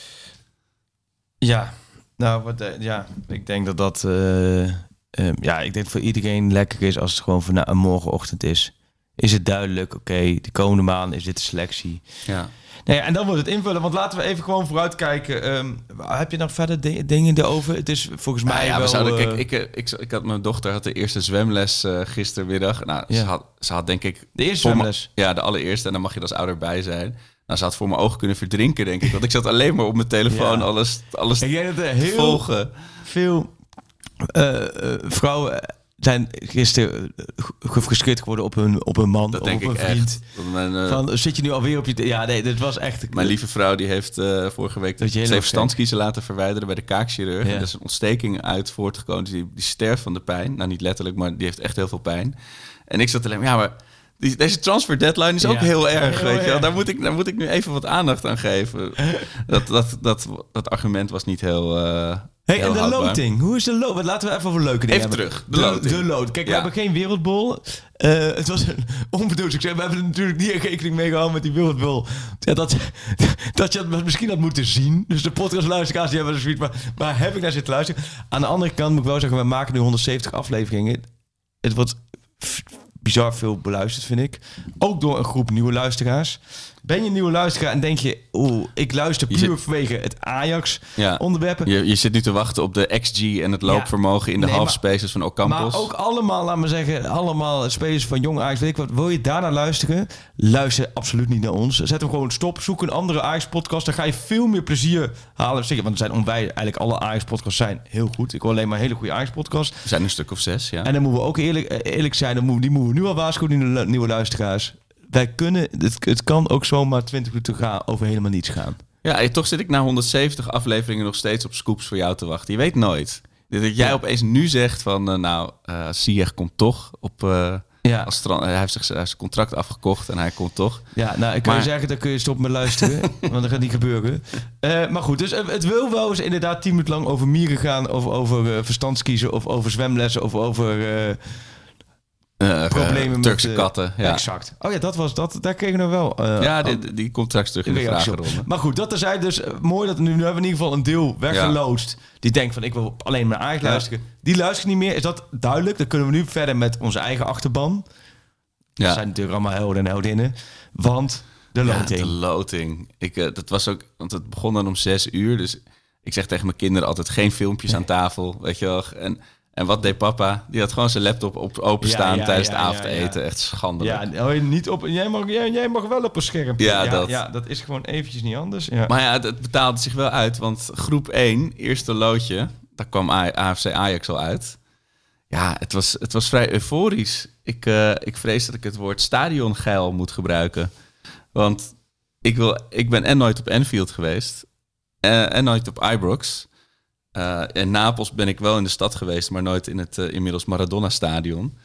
F: Ja, nou, wat, eh, ja, ik denk dat dat, eh, ja, ik denk voor iedereen lekker is als het gewoon van nou, een morgenochtend is. Is het duidelijk, oké, de komende maand is dit de selectie.
E: Ja.
F: Nee, en dan wordt het invullen, want laten we even gewoon vooruitkijken. Ehm, heb je nog verder di- dingen erover? Het is volgens mij
E: Nou ja,
F: wel...
E: we zouden,
F: eh,
E: kijk, ik, eh, ik, ik had mijn dochter had de eerste zwemles eh gistermiddag. Nou,
F: Ja.
E: ze, had, ze had denk ik...
F: de eerste
E: me-
F: zwemles.
E: Ja, de allereerste. En dan mag je als ouder bij zijn. Nou, ze had voor mijn ogen kunnen verdrinken, denk ik. Want ik zat alleen maar op mijn telefoon
F: Ja.
E: alles, alles
F: Ik denk dat er
E: te
F: heel
E: volgen.
F: veel vrouwen zijn gisteren eh, gefrustreerd geworden op hun, op hun man,
E: Dat denk
F: op
E: ik
F: vriend.
E: echt. Mijn, eh,
F: Van, zit je nu alweer op je... Ja, nee, dit was echt...
E: mijn lieve vrouw die heeft eh, vorige week
F: Dat
E: de verstandskiezen laten verwijderen bij de kaakchirurg.
F: Ja.
E: En er is een ontsteking uit voortgekomen. Die, die sterft van de pijn. Nou, niet letterlijk, maar die heeft echt heel veel pijn. En ik zat alleen maar, ja, maar die, deze transfer deadline is ook
F: Ja.
E: heel erg,
F: Heel
E: weet je wel. Daar moet, ik, daar moet ik nu even wat aandacht aan geven. Dat, dat, dat, dat argument was niet heel. eh
F: Hey,
E: heel
F: en de
E: houdbaar.
F: loting. Hoe is de loting? Laten we even over leuke dingen
E: Even
F: hebben.
E: terug, de loting.
F: De loting. Kijk, we
E: Ja.
F: hebben geen wereldbol. Eh, het was een onbedoeld succes. We hebben er natuurlijk niet rekening mee gehouden met die wereldbol. Ja, dat, dat je het misschien had moeten zien. Dus de podcastluisteraars die hebben zoiets. Maar waar heb ik naar zitten luisteren? Aan de andere kant moet ik wel zeggen, we maken nu 170 afleveringen. Het wordt f- bizar veel beluisterd, vind ik. Ook door een groep nieuwe luisteraars. Ben je een nieuwe luisteraar en denk je... Oeh, ik luister puur
E: zit-
F: vanwege het
E: Ja.
F: Ajax-onderwerpen.
E: Je, je zit nu te wachten op de XG en het loopvermogen in de
F: Nee,
E: half
F: maar-
E: spaces van Ocampos.
F: Maar ook allemaal, laat me zeggen, allemaal spelers van jong Ajax. Weet ik wat, wil je daarna luisteren? Luister absoluut niet naar ons. Zet hem gewoon stop. Zoek een andere Ajax-podcast. Dan ga je veel meer plezier halen. Want er zijn onwij, eigenlijk alle Ajax-podcasts zijn heel goed. Ik wil alleen maar hele goede Ajax-podcasts.
E: Er zijn een stuk of zes, ja.
F: En dan moeten we ook eerlijk, eerlijk zijn. Dan moeten, die moeten we nu al waarschuwen, die nieuwe luisteraars. Wij kunnen, het, het kan ook zomaar 20 minuten gaan over helemaal niets gaan.
E: Ja, en toch zit ik na 170 afleveringen nog steeds op scoops voor jou te wachten. Je weet nooit. Dat jij opeens nu zegt van, eh, nou, eh Ziyech komt toch op... eh,
F: Ja.
E: als hij heeft zich zijn contract afgekocht en hij komt toch.
F: Ja, nou, ik kan
E: Maar-
F: je zeggen, dan kun je stoppen met luisteren. want dat gaat niet gebeuren. Maar goed, dus het wil wel eens inderdaad tien minuten lang over mieren gaan. Of over verstandskiezen. Of over zwemlessen. Of over problemen
E: eh,
F: met...
E: Turkse
F: eh,
E: katten. Ja,
F: Exact. Oh ja, dat was dat. Daar kregen we wel... eh,
E: ja die, die komt straks terug in de vragenronde.
F: Maar goed, dat er zijn dus eh, mooi dat we nu, nu hebben we in ieder geval een deel weggeloosd. Die denkt van ik wil alleen maar
E: Ja.
F: luisteren. Die luistert niet meer. Is dat duidelijk? Dan kunnen we nu verder met onze eigen achterban. Dat
E: Ja.
F: zijn natuurlijk allemaal helden en heldinnen. Want de
E: Ja,
F: loting.
E: de loting. Ik, eh, dat was ook, want het begon dan om zes uur. Dus ik zeg tegen mijn kinderen altijd geen filmpjes aan tafel, weet je wel. En, en wat deed papa? Die had gewoon zijn laptop op openstaan
F: Ja,
E: tijdens het avondeten. Echt schandelijk.
F: Ja, niet op. Jij mag, jij, jij mag wel op een scherm.
E: Ja, dat.
F: Ja, dat is gewoon eventjes niet anders. Ja.
E: Maar ja, het, het betaalde zich wel uit. Want groep 1, eerste loodje, daar kwam AFC Ajax al uit. Ja, het was, het was vrij euforisch. Ik, eh, ik vrees dat ik het woord stadiongeil moet gebruiken. Want ik, wil, ik ben en nooit op Anfield geweest. eh, en nooit op Ibrox. Eh in Napels ben ik wel in de stad geweest, maar nooit in het eh, inmiddels Maradona-stadion.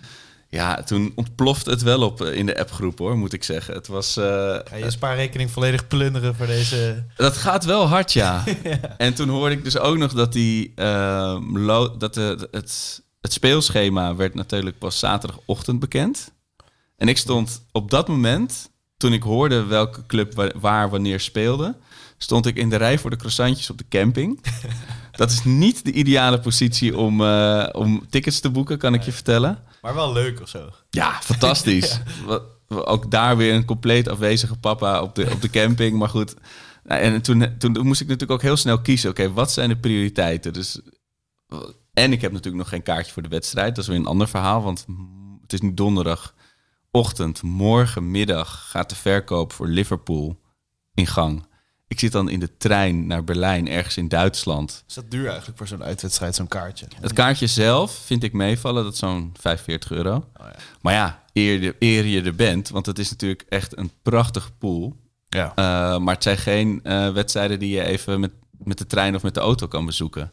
E: Ja, toen ontplofte het wel op eh, in de appgroep hoor, moet ik zeggen. Het was, eh,
G: Ga je spaarrekening volledig plunderen voor deze...
E: dat gaat wel hard, ja. En toen hoorde ik dus ook nog dat, die, ehm, dat de, het, het speelschema werd natuurlijk pas zaterdagochtend bekend. En ik stond op dat moment, toen ik hoorde welke club wa- waar wanneer speelde, stond ik in de rij voor de croissantjes op de camping. Dat is niet de ideale positie om, eh, om tickets te boeken, kan ik je vertellen.
G: Maar wel leuk of zo.
E: Ja, fantastisch. Ook daar weer een compleet afwezige papa op de, op de camping. Maar goed, nou, en toen, toen moest ik natuurlijk ook heel snel kiezen. Oké, wat zijn de prioriteiten? Dus, en ik heb natuurlijk nog geen kaartje voor de wedstrijd. Dat is weer een ander verhaal, want het is nu donderdagochtend. Morgenmiddag gaat de verkoop voor Liverpool in gang. Ik zit dan in de trein naar Berlijn, ergens in Duitsland.
G: Is dat duur eigenlijk voor zo'n uitwedstrijd, zo'n kaartje?
E: Het kaartje zelf vind ik meevallen, dat is zo'n 45 euro.
G: Oh ja.
E: Maar ja, eer, je- eer je er bent, want het is natuurlijk echt een prachtige pool.
G: Ja.
E: Eh, maar het zijn geen eh, wedstrijden die je even met, met de trein of met de auto kan bezoeken.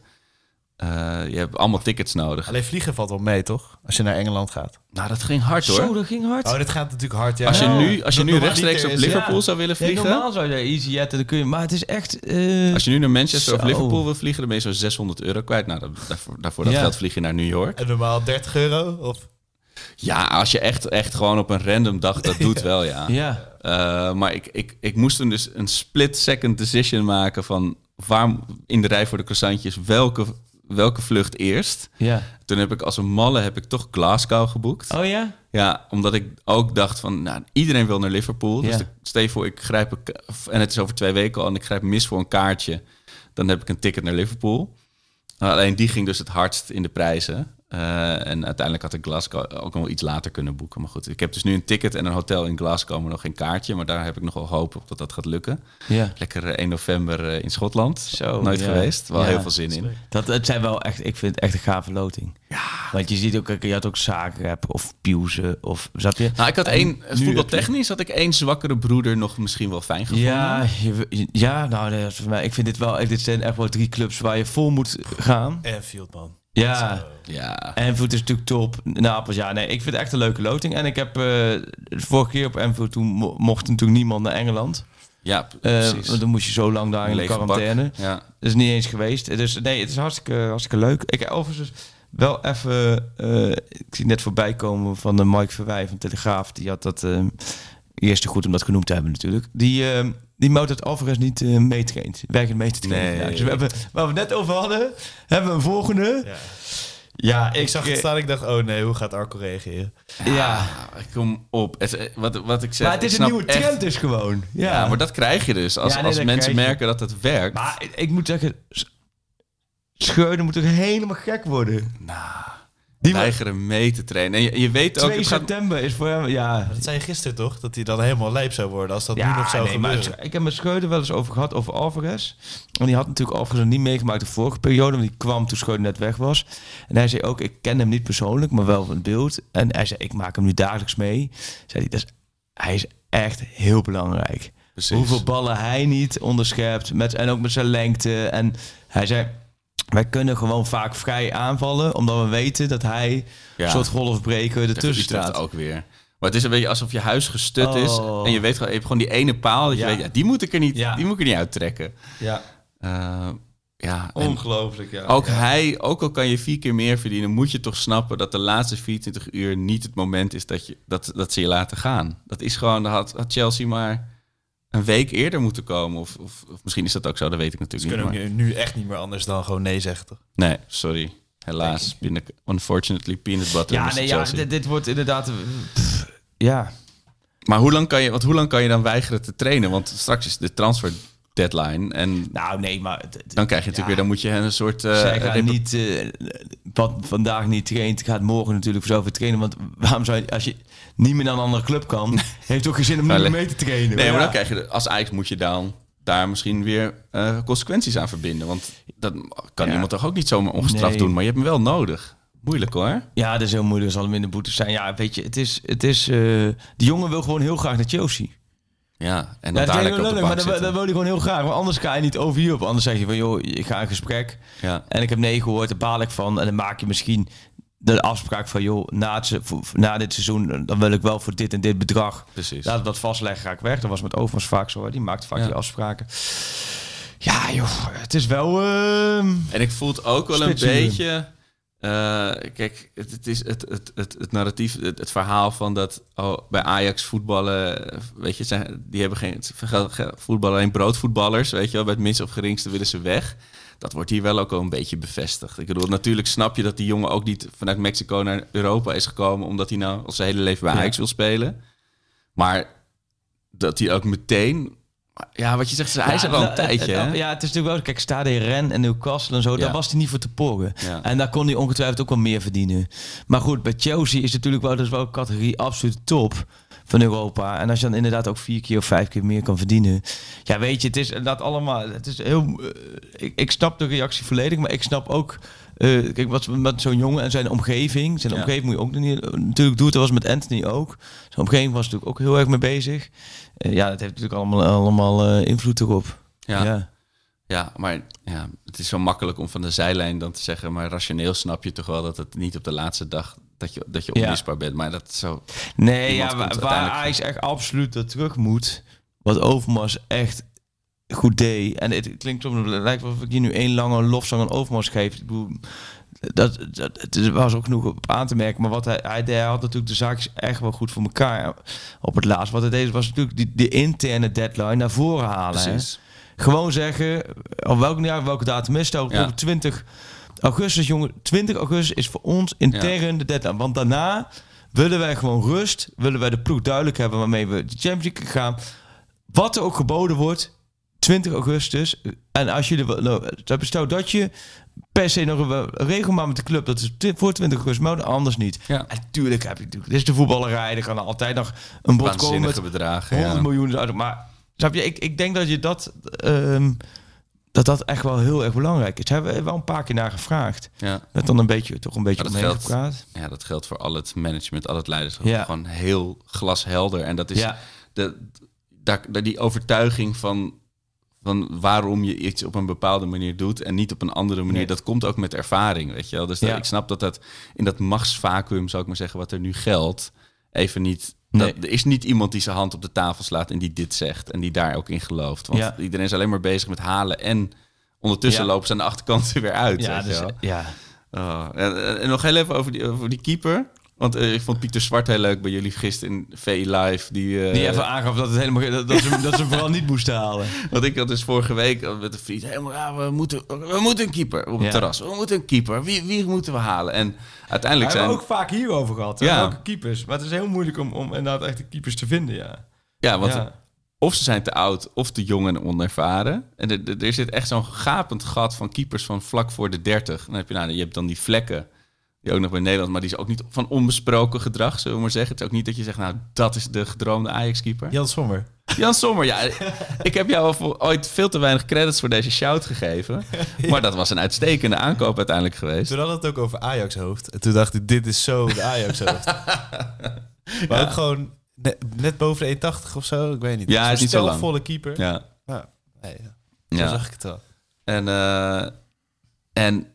E: Eh, je hebt allemaal tickets nodig.
G: Alleen vliegen valt wel mee, toch? Als je naar Engeland gaat.
E: Nou, dat ging hard hoor.
F: Zo, dat ging hard.
G: Oh, dit gaat natuurlijk hard, ja.
E: als je nu, als je nu rechtstreeks op Liverpool
F: ja.
E: zou willen vliegen...
F: normaal zou je easy jetten, dan kun je, maar het is echt... eh,
E: Als je nu naar Manchester of
F: Zo.
E: Liverpool wil vliegen, dan ben je zo'n 600 euro kwijt. Nou, dat, daarvoor, daarvoor dat
F: Ja.
E: geld vlieg je naar New York.
G: En normaal 30 euro? Of...
E: Ja, als je echt, echt gewoon op een random dag dat doet wel, ja.
F: ja.
E: Uh, maar ik, ik, ik moest toen dus een split-second decision maken van waar in de rij voor de croissantjes welke, welke vlucht eerst.
F: Ja.
E: Toen heb ik als een malle heb ik toch Glasgow geboekt.
F: Oh ja?
E: Ja, omdat ik ook dacht van, nou, iedereen wil naar Liverpool. Dus
F: Ja.
E: voor, ik grijp, een en het is over twee weken al, en ik grijp mis voor een kaartje. Dan heb ik een ticket naar Liverpool. Alleen die ging dus het hardst in de prijzen. Eh, en uiteindelijk had ik Glasgow ook nog wel iets later kunnen boeken. Maar goed, ik heb dus nu een ticket en een hotel in Glasgow, maar nog geen kaartje. Maar daar heb ik nog wel hoop op dat dat gaat lukken.
F: Ja.
E: Lekker eh, 1 november eh, in Schotland.
F: Zo,
E: Nooit
F: ja.
E: geweest. Wel
F: Ja.
E: heel veel zin in.
F: Dat, het zijn wel echt, ik vind het echt een gave loting. Ja. Want je ziet ook, je had ook Zagreb of Piuze of, snap je?
E: Nou, ik had
F: En
E: één, voetbaltechnisch had ik één zwakkere broeder nog misschien wel fijn gevonden.
F: Ja, je, ja, nou, mij, ik vind dit wel, dit zijn echt wel drie clubs waar je vol moet gaan.
G: Enfield, man.
F: Ja.
E: Ja.
F: Enfield is natuurlijk top. Napels, ja, nee, ik vind het echt een leuke loting. En ik heb eh, de vorige keer op Enfield, toen mo- mocht natuurlijk niemand naar Engeland.
E: Ja,
F: Eh,
E: precies.
F: want dan moest je zo lang daar in de
E: bak.
F: quarantaine.
E: Ja.
F: Dat is niet eens geweest. Dus nee, het is hartstikke, hartstikke leuk. Ik heb overigens wel even... eh, ik zie net voorbij komen van de Mike Verwij van Telegraaf. Die had dat... eh eerste goed om dat genoemd te hebben natuurlijk. Die, eh die het overigens niet eh meetraint. Werkend mee te trainen.
E: Nee.
F: Ja, dus we hebben, waar we het net over hadden, hebben we een volgende.
G: Ja.
F: Ja,
G: Ik zag het staan ik dacht, oh nee, hoe gaat Arco reageren?
F: Ja,
E: Ah, kom op. Het, wat, wat ik zeg,
F: maar het
E: ik
F: is een nieuwe
E: echt-
F: trend dus gewoon. Ja,
E: Ja, maar dat krijg je dus. Als,
F: Ja, nee,
E: als mensen merken dat het werkt.
F: Maar ik, ik moet zeggen, S- Scheurden moet toch helemaal gek worden.
E: nou, weigeren mee te trainen. En je, je weet ook...
F: 2
E: het gaat-
F: september is voor hem, ja.
G: Dat zei je gisteren toch? Dat hij dan helemaal lijp zou worden als dat nu nog zou
F: nee, maar
G: gebeuren.
F: het- ik heb met Scheuden wel eens over gehad, over Alvarez. En die had natuurlijk Alvarez nog niet meegemaakt de vorige periode, want die kwam toen Scheuden net weg was. En hij zei ook, ik ken hem niet persoonlijk, maar wel van het beeld. En hij zei, ik maak hem nu dagelijks mee. Zei hij, dat is, hij is echt heel belangrijk.
E: Precies.
F: Hoeveel ballen hij niet onderschept, met, en ook met zijn lengte. En hij zei, wij kunnen gewoon vaak vrij aanvallen, omdat we weten dat hij
E: Ja.
F: een soort golfbreker ertussen staat.
E: ook weer. Maar het is een beetje alsof je huis gestut is.
F: Oh.
E: En je weet gewoon, je hebt gewoon die ene paal. Dat je weet, ja, die moet ik er niet,
F: Ja.
E: die moet ik er niet uittrekken.
F: Ja,
E: Eh, ja,
F: ongelooflijk. Ja.
E: ook
F: Ja.
E: hij, ook al kan je vier keer meer verdienen, moet je toch snappen dat de laatste 24 uur niet het moment is dat, je, dat, dat ze je laten gaan. Dat is gewoon, dat had, had Chelsea maar een week eerder moeten komen. Of, of, of misschien is dat ook zo, dat weet ik natuurlijk
G: kunnen
E: niet. maar-
G: nu echt niet meer anders dan gewoon nee zeggen toch?
E: Nee, sorry. Helaas. Peanut, unfortunately, peanut butter.
F: Ja, nee, ja, dit, dit wordt inderdaad... pff, ja,
E: Maar hoe lang, kan je, want hoe lang kan je dan weigeren te trainen? Want straks is de transfer deadline. En
F: nou nee, maar...
E: dan krijg je natuurlijk
F: ja.
E: weer, dan moet je een soort. eh,
F: Zij
E: repu-
F: niet, eh, wat vandaag niet traint, gaat morgen natuurlijk voor zoveel trainen. Want waarom zou je, als je niet meer naar een andere club kan, heeft ook geen zin om niet
E: Maar-
F: mee te trainen.
E: Nee, maar
F: ja.
E: dan krijg je de- als Ajax moet je dan daar misschien weer eh, consequenties aan verbinden. Want dat kan
F: Ja.
E: iemand toch ook niet zomaar ongestraft
F: Nee.
E: doen. Maar je hebt hem wel nodig. Moeilijk hoor.
F: Ja, dat is heel moeilijk. Er zal minder boetes zijn. Ja, weet je, het is... Het is eh, die jongen wil gewoon heel graag naar Chelsea.
E: Ja, en dan
F: Ja,
E: op de
F: lullig, maar dat, wil hij gewoon heel graag. Maar anders ga je niet over hierop. Anders zeg je van, joh, ik ga een gesprek.
E: Ja.
F: En ik heb nee gehoord, daar baal ik van. En dan maak je misschien de afspraak van, joh, na, het, na dit seizoen, dan wil ik wel voor dit en dit bedrag.
E: Precies.
F: Laat dat vastleggen, ga ik weg. Dat was met Overmars vaak zo. hè. Die maakt vaak
E: Ja.
F: die afspraken. Ja, joh, het is wel... ehm,
E: En ik voel het ook wel een beetje. Eh, kijk, het, het is het, het, het, het narratief, het, het verhaal van dat oh, bij Ajax voetballen, weet je, zijn, die hebben geen voetballen alleen broodvoetballers, weet je wel, bij het minste of geringste willen ze weg. Dat wordt hier wel ook al een beetje bevestigd. Ik bedoel, natuurlijk snap je dat die jongen ook niet vanuit Mexico naar Europa is gekomen omdat hij nou al zijn hele leven bij
F: Ja.
E: Ajax wil spelen. Maar dat hij ook meteen, ja, wat je zegt, hij is er al een tijdje.
F: ja, het is natuurlijk wel... Kijk, Stade Ren en Newcastle en zo, daar was hij niet voor te poren.
E: Ja.
F: En daar kon hij ongetwijfeld ook wel meer verdienen. Maar goed, bij Chelsea is natuurlijk wel, dat is wel een categorie absoluut top van Europa. En als je dan inderdaad ook vier keer of vijf keer meer kan verdienen. Ja, weet je, het is dat allemaal. Het is heel. eh, ik, ik snap de reactie volledig, maar ik snap ook. eh, kijk, wat met zo'n jongen en zijn omgeving. Zijn
E: Ja.
F: omgeving moet je ook niet, natuurlijk doen. Dat was met Anthony ook. Zijn omgeving was natuurlijk ook heel erg mee bezig. Eh, ja, dat heeft natuurlijk allemaal, allemaal invloed erop.
E: Ja.
F: ja.
E: Ja, maar ja, het is zo makkelijk om van de zijlijn dan te zeggen, maar rationeel snap je toch wel dat het niet op de laatste dag dat je, dat je
F: Ja.
E: onmisbaar bent. Maar dat zo.
F: Nee, ja, waar, Ajax echt absoluut dat terug moet. Wat Overmars echt goed deed. En het klinkt soms, het lijkt wel of ik hier nu één lange lofzang aan Overmars geef. Ik bedoel, dat, dat, het was ook genoeg op aan te merken. Maar wat hij, hij, deed, hij had natuurlijk de zaakjes echt wel goed voor elkaar op het laatst. Wat hij deed was natuurlijk die, de interne deadline naar voren halen. Gewoon zeggen, op welke, ja, welke datum is het?
E: Ja.
F: bijvoorbeeld 20 augustus, jongen. 20 augustus is voor ons intern de deadline. Want daarna willen wij gewoon rust. Willen wij de ploeg duidelijk hebben waarmee we de Champions League gaan. Wat er ook geboden wordt, 20 augustus. En als er nou, stel dat je per se nog een met de club. Dat is voor 20 augustus, maar anders niet.
E: Ja.
F: Natuurlijk heb je natuurlijk. Dit is de voetballerij. Er kan altijd nog een bod komen met
E: bedragen.
F: 100
E: Ja.
F: miljoen. Maar snap je, ik, ik denk dat je dat, ehm, dat dat echt wel heel erg belangrijk is. Hebben we wel een paar keer naar gevraagd.
E: Ja.
F: Dat dan een beetje, toch een beetje
E: dat
F: omheen gepraat.
E: ja, dat geldt voor al het management, al het leiderschap.
F: Ja.
E: Gewoon heel glashelder. En dat is
F: Ja.
E: de, daar, die overtuiging van, van waarom je iets op een bepaalde manier doet en niet op een andere manier.
F: Nee.
E: Dat komt ook met ervaring, weet je wel. Dus dat- ik snap dat dat in dat machtsvacuum, zou ik maar zeggen, wat er nu geldt, even niet...
F: Nee.
E: Dat, er is niet iemand die zijn hand op de tafel slaat en die dit zegt en die daar ook in gelooft. Want
F: Ja.
E: iedereen is alleen maar bezig met halen en ondertussen
F: Ja.
E: lopen ze aan de achterkant er weer uit.
F: Ja, dus, ja.
E: Oh, en, en nog heel even over die, over die keeper. Want eh, ik vond Pieter Zwart heel leuk bij jullie gisteren in VI Live. Die, eh,
F: Die even aangaf dat, het helemaal, dat, dat, ze, dat ze hem vooral niet moesten halen.
E: Want ik had dus vorige week met een vriend helemaal, ja, we moeten, we moeten een keeper op het
F: Ja.
E: terras. We moeten een keeper. Wie, wie moeten we halen? En uiteindelijk
F: We hebben
E: zijn...
F: ook vaak hierover gehad. hè,
E: Ja.
F: Welke keepers. Maar het is heel moeilijk om, om inderdaad echt de keepers te vinden, ja.
E: Ja, want
F: Ja.
E: of ze zijn te oud of te jong en onervaren. En er- er er zit echt zo'n gapend gat van keepers van vlak voor de 30. Dan heb je, nou, je hebt dan die vlekken, die ook nog bij Nederland, maar die is ook niet van onbesproken gedrag, zullen we maar zeggen. Het is ook niet dat je zegt, nou, dat is de gedroomde Ajax-keeper.
G: Jan Sommer.
E: Jan Sommer, ja. ik heb jou al voor- ooit veel te weinig credits voor deze shout gegeven. Maar dat was een uitstekende aankoop uiteindelijk geweest.
G: Toen hadden het ook over Ajax-hoofd. En toen dacht ik, dit is zo de Ajax-hoofd. maar ook gewoon net, net boven de 1,80 of zo. Ik weet niet.
E: Ja, hij is niet zo lang.
G: stelvolle keeper.
E: Ja.
G: Ja. Nee, ja. Zo zag ik het wel.
E: En, eh, en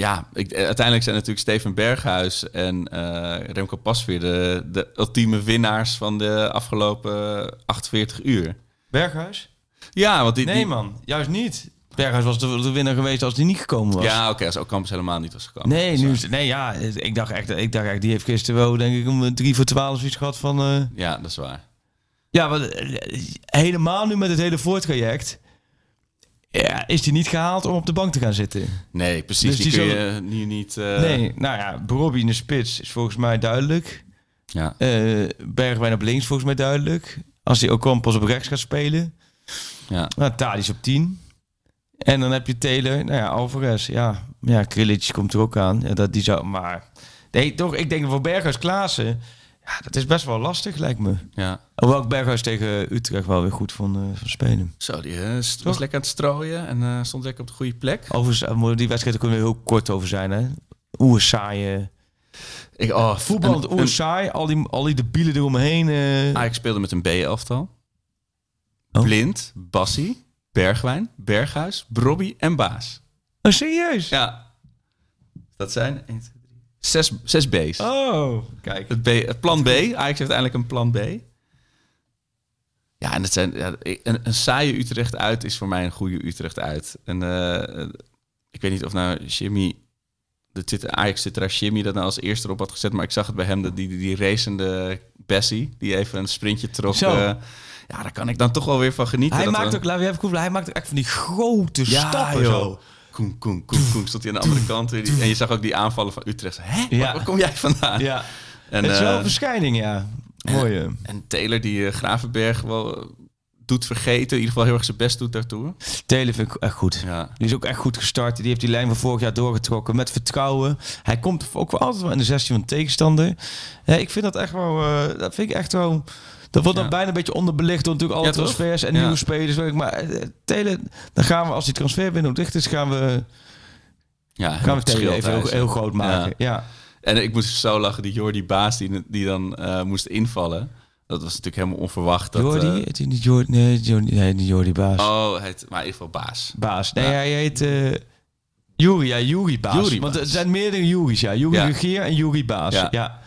E: ja, ik, uiteindelijk zijn natuurlijk Steven Berghuis en eh, Remco Pasveer de, de ultieme winnaars van de afgelopen 48 uur.
F: Berghuis?
E: Ja, want die...
F: Nee,
E: die-
F: man. Juist niet. Berghuis was de, de winnaar geweest als die niet gekomen was.
E: Ja, oké, als Ocampus helemaal niet was gekomen.
F: Nee,
E: is
F: nu
E: waar.
F: is, nee, ja, ik dacht echt, ik dacht echt, die heeft gisteren wel, denk ik, om 3 voor 12 iets gehad van... eh,
E: Ja, dat is waar.
F: Ja, eh, helemaal nu met het hele voortraject ja, is die niet gehaald om op de bank te gaan zitten.
E: Nee, precies.
F: Dus
E: die,
F: die
E: kun je nu niet... eh,
F: nee, nou ja, Bobby in de spits is volgens mij duidelijk.
E: Ja.
F: Eh Bergwijn op links volgens mij duidelijk. Als hij ook pas op rechts gaat spelen.
E: Ja.
F: Nou, Tadic op 10. En dan heb je Taylor, nou ja, Alvarez. Ja, ja Krilic komt er ook aan. Ja, dat, die zou, maar nee, toch, ik denk voor Berghuis Klaassen, ja, dat is best wel lastig, lijkt me.
E: ja.
F: Hoewel ik Berghuis tegen Utrecht wel weer goed vond, eh, van spelen.
E: Zo, die
F: Toch?
E: was lekker aan het strooien en eh, stond lekker op de goede plek.
F: Overigens, die wedstrijd kunnen we heel kort over zijn, hè. Oeh, saaie.
E: Ik, oh,
F: Voetbal, oeh, saai. Al die, al die debielen eromheen. eh.
E: Ajax speelde met een B-elftal.
F: Oh.
E: Blind, Bassie, Bergwijn, Berghuis, Brobby en Baas.
F: Oh, serieus?
E: Ja. Dat zijn 1, 2, 3, zes, zes B's.
F: Oh, kijk.
E: Het, B, het plan B. Ajax heeft uiteindelijk een plan B. Ja, en het zijn, ja, een, een saaie Utrecht uit is voor mij een goede Utrecht uit. En eh, ik weet niet of nou Jimmy, de Twitter, Ajax zit daar Jimmy dat nou als eerste erop had gezet, maar ik zag het bij hem, dat die, die, die racende Bessie, die even een sprintje trok.
F: Zo.
E: eh, ja, daar kan ik dan toch wel weer van genieten.
F: Hij
E: dat
F: maakt
E: we-
F: ook, laten we even koelen, hij maakt ook echt van die grote
E: Ja,
F: stappen
E: joh.
F: zo.
E: Koen, koen, koen, koen, stond hij aan de andere kant. En je zag ook die aanvallen van Utrecht. Hè?
F: Ja.
E: Waar, waar kom jij vandaan?
F: Ja,
E: En,
F: het is wel
E: eh,
F: een verschijning, ja. Mooi. eh.
E: En Taylor die eh, Gravenberg wel eh, doet vergeten. In ieder geval heel erg zijn best doet daartoe.
F: Telen vind ik echt goed.
E: Ja.
F: Die is ook echt goed gestart. Die heeft die lijn van vorig jaar doorgetrokken met vertrouwen. Hij komt ook wel altijd wel in de 16 van de tegenstander. Ja, ik vind dat echt wel... eh, dat vind ik echt wel... Dat wordt dan
E: Ja.
F: bijna een beetje onderbelicht door natuurlijk alle
E: Ja,
F: transfers en nieuwe spelers. Maar eh, Telen, dan gaan we als die transfer binnen dicht is, gaan we,
E: Ja,
F: gaan we Telen
E: scheelt
F: even heel, heel groot maken. Ja.
E: En ik moest zo lachen, die Jordi Baas die, die dan eh, moest invallen. Dat was natuurlijk helemaal onverwacht. Dat,
F: Jordi, heet hij niet Jordi? Nee, Jordi, nee, niet Jordi Baas.
E: oh, heet, maar in ieder geval Baas.
F: Baas. Nee,
E: Ja.
F: hij heet eh Juri. Ja, Juri Baas.
E: Juri
F: Want er zijn meerdere Juris. Ja, Juri
E: Ja.
F: Regeer en Juri Baas.
E: Ja.
F: Ja.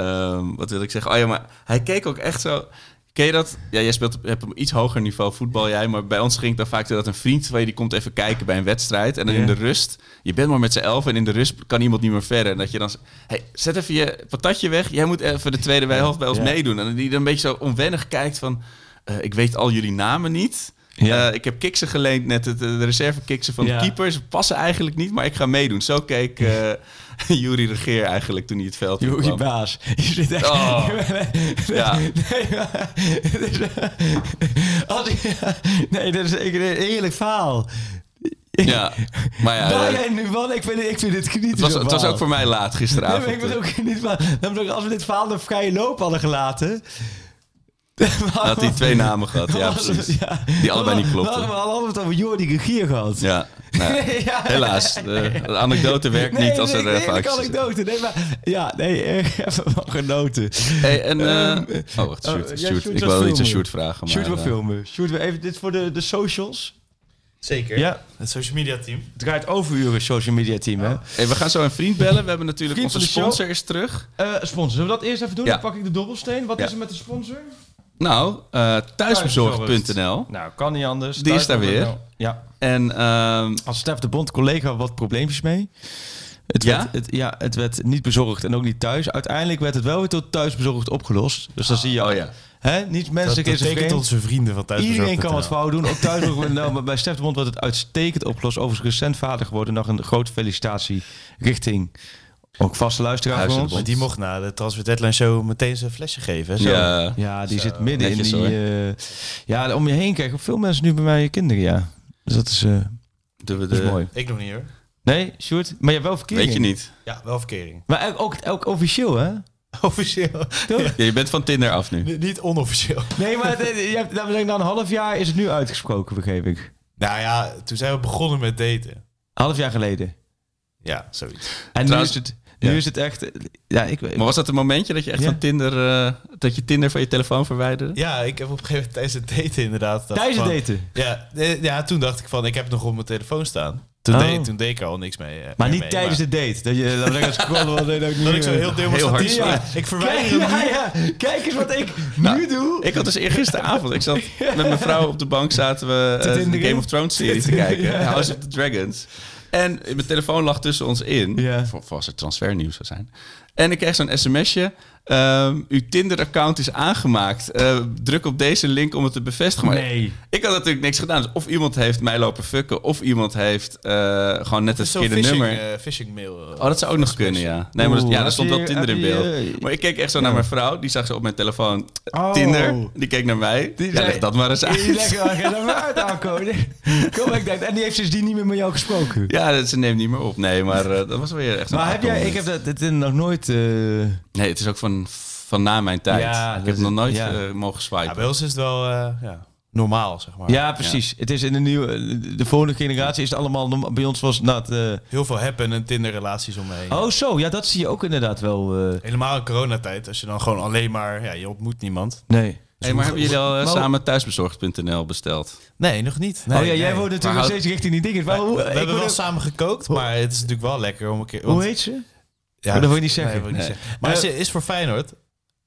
E: Ehm, wat wil ik zeggen? Oh ja, maar hij keek ook echt zo... Ken je dat? Ja, jij speelt op, hebt een iets hoger niveau voetbal jij. Maar bij ons ging het dan vaak zo dat een vriend van je... die komt even kijken bij een wedstrijd. En dan in de rust... Je bent maar met z'n elf en in de rust kan iemand niet meer verder. En dat je dan... Hey, zet even je patatje weg. Jij moet even de tweede helft bij ons meedoen. En die dan een beetje zo onwennig kijkt van... eh, ik weet al jullie namen niet.
F: Ja.
E: Eh, ik heb kiksen geleend net. Het, de reserve kiksen van
F: Ja.
E: de keepers passen eigenlijk niet. Maar ik ga meedoen. Zo keek eh Jury Regeer eigenlijk toen hij het veld
F: Juri
E: inkwam.
F: Baas. Je zit echt...
E: Oh. Ja.
F: Nee, maar- als nee, dat is een eerlijk verhaal.
E: Ja, maar ja,
F: Waar
E: eh,
F: jij nu van? Ik vind, het- ik vind het genieten.
E: het, was, het was ook voor mij laat
F: Nee,
E: gisteravond.
F: maar ik ben ook ik, als we dit verhaal de vrije loop hadden gelaten.
E: Had hij twee namen gehad, ja precies.
F: Ja.
E: Die allebei niet
F: We
E: klopten.
F: hadden we hadden het over Jordi Regier gehad.
E: Ja, nou,
F: Ja.
E: helaas. De, de anekdote werkt
F: Nee,
E: niet als er
F: nee,
E: uh,
F: nee,
E: foutjes
F: anekdote. Nee, maar, ja, nee, eh, even van genoten.
E: Hey, en, eh,
F: Ehm,
E: oh, wacht,
F: oh,
E: shoot,
F: ja,
E: shoot.
F: shoot
E: Ik wil iets aan. Shoot vragen.
F: Shoot
E: maar,
F: we
E: eh,
F: filmen. Shoot we even dit voor de, de socials.
G: Zeker.
F: Ja.
G: Het social media team.
F: Het draait overuren social media team, hè?
E: hey, we gaan zo een vriend bellen. We hebben natuurlijk
F: Vriend
E: onze sponsor is terug.
F: Eh, sponsor, zullen we dat eerst even doen?
E: Ja.
F: Dan pak ik de dobbelsteen. Wat
E: Ja.
F: is er met de sponsor?
E: Nou, eh thuisbezorgd.nl.
F: Nou, kan niet anders.
E: Die is daar weer.
F: Ja.
E: En ehm,
F: Als Stef de Bond collega wat probleempjes mee. Het
E: Ja?
F: werd, het, ja, het werd niet bezorgd en ook niet thuis. Uiteindelijk werd het wel weer tot thuis bezorgd opgelost. Dus dan zie je,
E: Oh ja.
F: hè, niet
G: Dat
F: menselijk is het
G: onze vrienden van thuis.
F: Iedereen kan wat fout doen. Ook thuis ook. Nou, maar bij Stef de Bond wordt het uitstekend opgelost. Overigens recent vader geworden. Nog een grote felicitatie richting ook vaste luisteraar van ons.
G: Die mocht na de Transfer Deadline Show meteen zijn flesje geven. hè, Zo.
E: Ja.
F: Ja, die
G: Zo,
F: zit midden
E: netjes,
F: in die... eh, ja, om je heen kijken. Veel mensen nu bij mij kinderen, ja. Dus dat is, eh, dat is
E: de...
F: mooi.
G: Ik nog niet hoor.
F: Nee, Sjoerd? Maar je hebt wel verkering.
E: Weet je niet.
G: Ja, wel verkering.
F: Maar ook, ook, ook officieel, hè?
G: Officieel.
E: Ja, je bent van Tinder af nu.
G: Niet- Niet onofficieel.
F: Nee, maar het- je hebt, betekent na een half jaar is het nu uitgesproken, begreep ik.
G: Nou ja, toen zijn we begonnen met daten.
F: Half jaar geleden.
G: Ja, zoiets.
F: En
E: Trouwens-
F: nu is het, nu is het echt... Ja, ik weet...
E: Maar was dat een momentje dat je echt
F: Ja.
E: van Tinder... eh, dat je Tinder van je telefoon verwijderde?
G: Ja, ik heb op een gegeven moment tijdens het daten inderdaad...
F: Tijdens het daten?
G: Ja, eh, ja, toen dacht ik van, ik heb het nog op mijn telefoon staan. Toen,
F: Oh.
G: deed, toen deed ik er al niks mee. eh,
F: Maar niet
G: mee,
F: tijdens
G: maar-
F: de date. Dat je scrollen dat ik niet
G: Dat ik zo heel demonstratief...
E: Heel hard
G: ja, ik
F: Kijk,
G: verwijder hem
F: ja, ja. Kijk eens wat ik
E: Nou,
F: nu doe.
E: Ik had dus eergisteravond, ik zat met mijn vrouw op de bank, zaten we de? Game of Thrones serie te kijken. House of the Dragons. En mijn telefoon lag tussen ons in,
F: Ja.
E: voor, als er transfernieuws zou zijn. En ik kreeg zo'n sms'je. Ehm, uw Tinder-account is aangemaakt. Eh, druk op deze link om het te bevestigen. Maar
F: Nee.
E: ik had natuurlijk niks gedaan. Dus of iemand heeft mij lopen fucken, of iemand heeft eh, gewoon net het verkeerde nummer.
G: eh, phishing mail.
E: Oh, dat zou ook nog kunnen, ja. Nee, maar dat- ja, er stond wel Tinder in beeld. Maar ik keek echt zo naar mijn vrouw. Die zag ze op mijn telefoon
F: Oh.
E: Tinder. Die keek naar mij.
F: Die
E: ja,
F: zei-
E: leg dat maar eens
F: Die
E: uit.
F: leggen wel geen maar uit. Kom, ik denk, en die heeft sindsdien niet meer met jou gesproken.
E: Ja, dat- ze neemt niet meer op. Nee, maar dat was weer echt
F: Maar heb jij, ik heb dat dit nog nooit.
E: Nee, het is ook van, van na mijn tijd.
F: Ja,
E: ik heb nog nooit
F: ja.
E: eh, mogen swipen.
G: Ja, bij ons is het wel eh, ja, normaal, zeg maar.
F: ja, precies. Het is in de nieuwe, de volgende generatie is het allemaal. Bij ons was het nou, het, eh,
G: Heel veel hebben en Tinder-relaties omheen.
F: Oh, zo. Ja, dat zie je ook inderdaad wel. eh,
G: Helemaal in coronatijd, als je dan gewoon alleen maar... Ja, je ontmoet niemand.
F: nee.
E: Hey, maar hebben jullie al samen thuisbezorgd.nl besteld?
G: Nee, nog niet.
F: oh ja, jij
G: nee.
F: woont natuurlijk
E: Maar
F: nog
E: houd-
F: steeds richting die dingen. Maar
G: We, we
F: ik
G: hebben wel
F: ook-
G: samen gekookt, maar het is natuurlijk wel lekker om een keer...
F: Hoe heet ze?
G: Ja,
F: dat wil je niet zeggen.
G: niet zeggen. Maar
F: Eh,
G: ze is voor Feyenoord.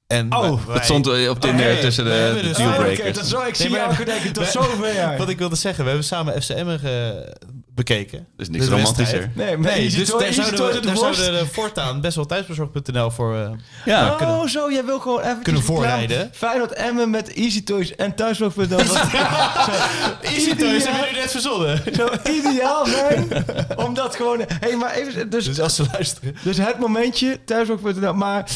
G: En
F: Oh,
G: wij-
E: Dat
G: wij-
E: stond eh, op Tinder
G: Oké,
E: tussen de, de
G: dus-
E: dealbreakers.
F: Oké, dat zou ik zie
G: Nee, maar-
F: jou denken tot zover.
G: Wat ik wilde zeggen, we hebben samen FCM bekeken.
E: Dus niks
G: De
E: romantischer.
F: Nee, maar
G: Nee, dus daar zouden we, daar zouden we voortaan best wel thuisbezorgd.nl voor... eh,
E: Ja,
F: oh,
G: kunnen-
F: zo, jij wil gewoon even
G: kunnen voorrijden.
F: Feyenoord Emmen met Easy Toys en thuisvlog.nl.
G: Easy Toys hebben jullie net verzonnen.
F: Zo ideaal zijn. Omdat gewoon... hey, maar even... Dus,
G: Dus als ze luisteren.
F: dus het momentje, thuisvlog.nl. Maar...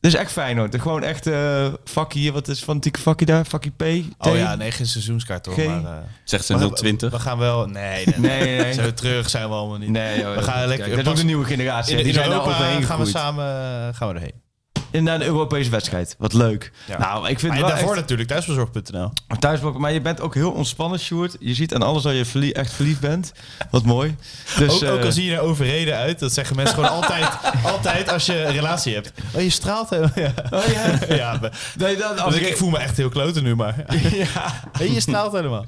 F: dus echt Feyenoord. Gewoon echt... eh vakkie hier. Wat is fanatieke vakkie daar? Vakkie P? T?
G: Oh ja, nee, geen seizoenskaart hoor. Maar, eh,
E: zegt ze
G: we-
E: 020.
G: We gaan wel... Nee, nee.
F: Nee, nee, nee.
G: Zijn we terug? Zijn we allemaal niet.
F: Nee, joh,
G: We gaan lekker-
F: dat is ook
G: pas-
F: de nieuwe generatie.
G: In,
F: die
G: in
F: zijn er
G: Europa
F: overheen
G: gaan we samen eh, gaan we erheen.
F: In naar een Europese wedstrijd. Wat leuk.
G: Ja.
F: Nou, ik vind
G: Maar
F: wel
G: daarvoor
F: echt-
G: natuurlijk thuisbezorgd.nl.
F: Thuisblok, maar je bent ook heel ontspannen, Sjoerd. Je ziet aan alles dat je verlie- echt verliefd bent. Wat mooi. Dus,
G: ook, ook
F: eh,
G: al zie je er overreden uit, dat zeggen mensen gewoon altijd, altijd als je een relatie hebt. Oh, je straalt helemaal. Ja.
F: Oh ja.
G: ja maar-
F: Nee, dan, als
G: dus ik,
F: ik,
G: ik voel me echt heel kloten nu, maar.
F: ja.
G: Je straalt helemaal.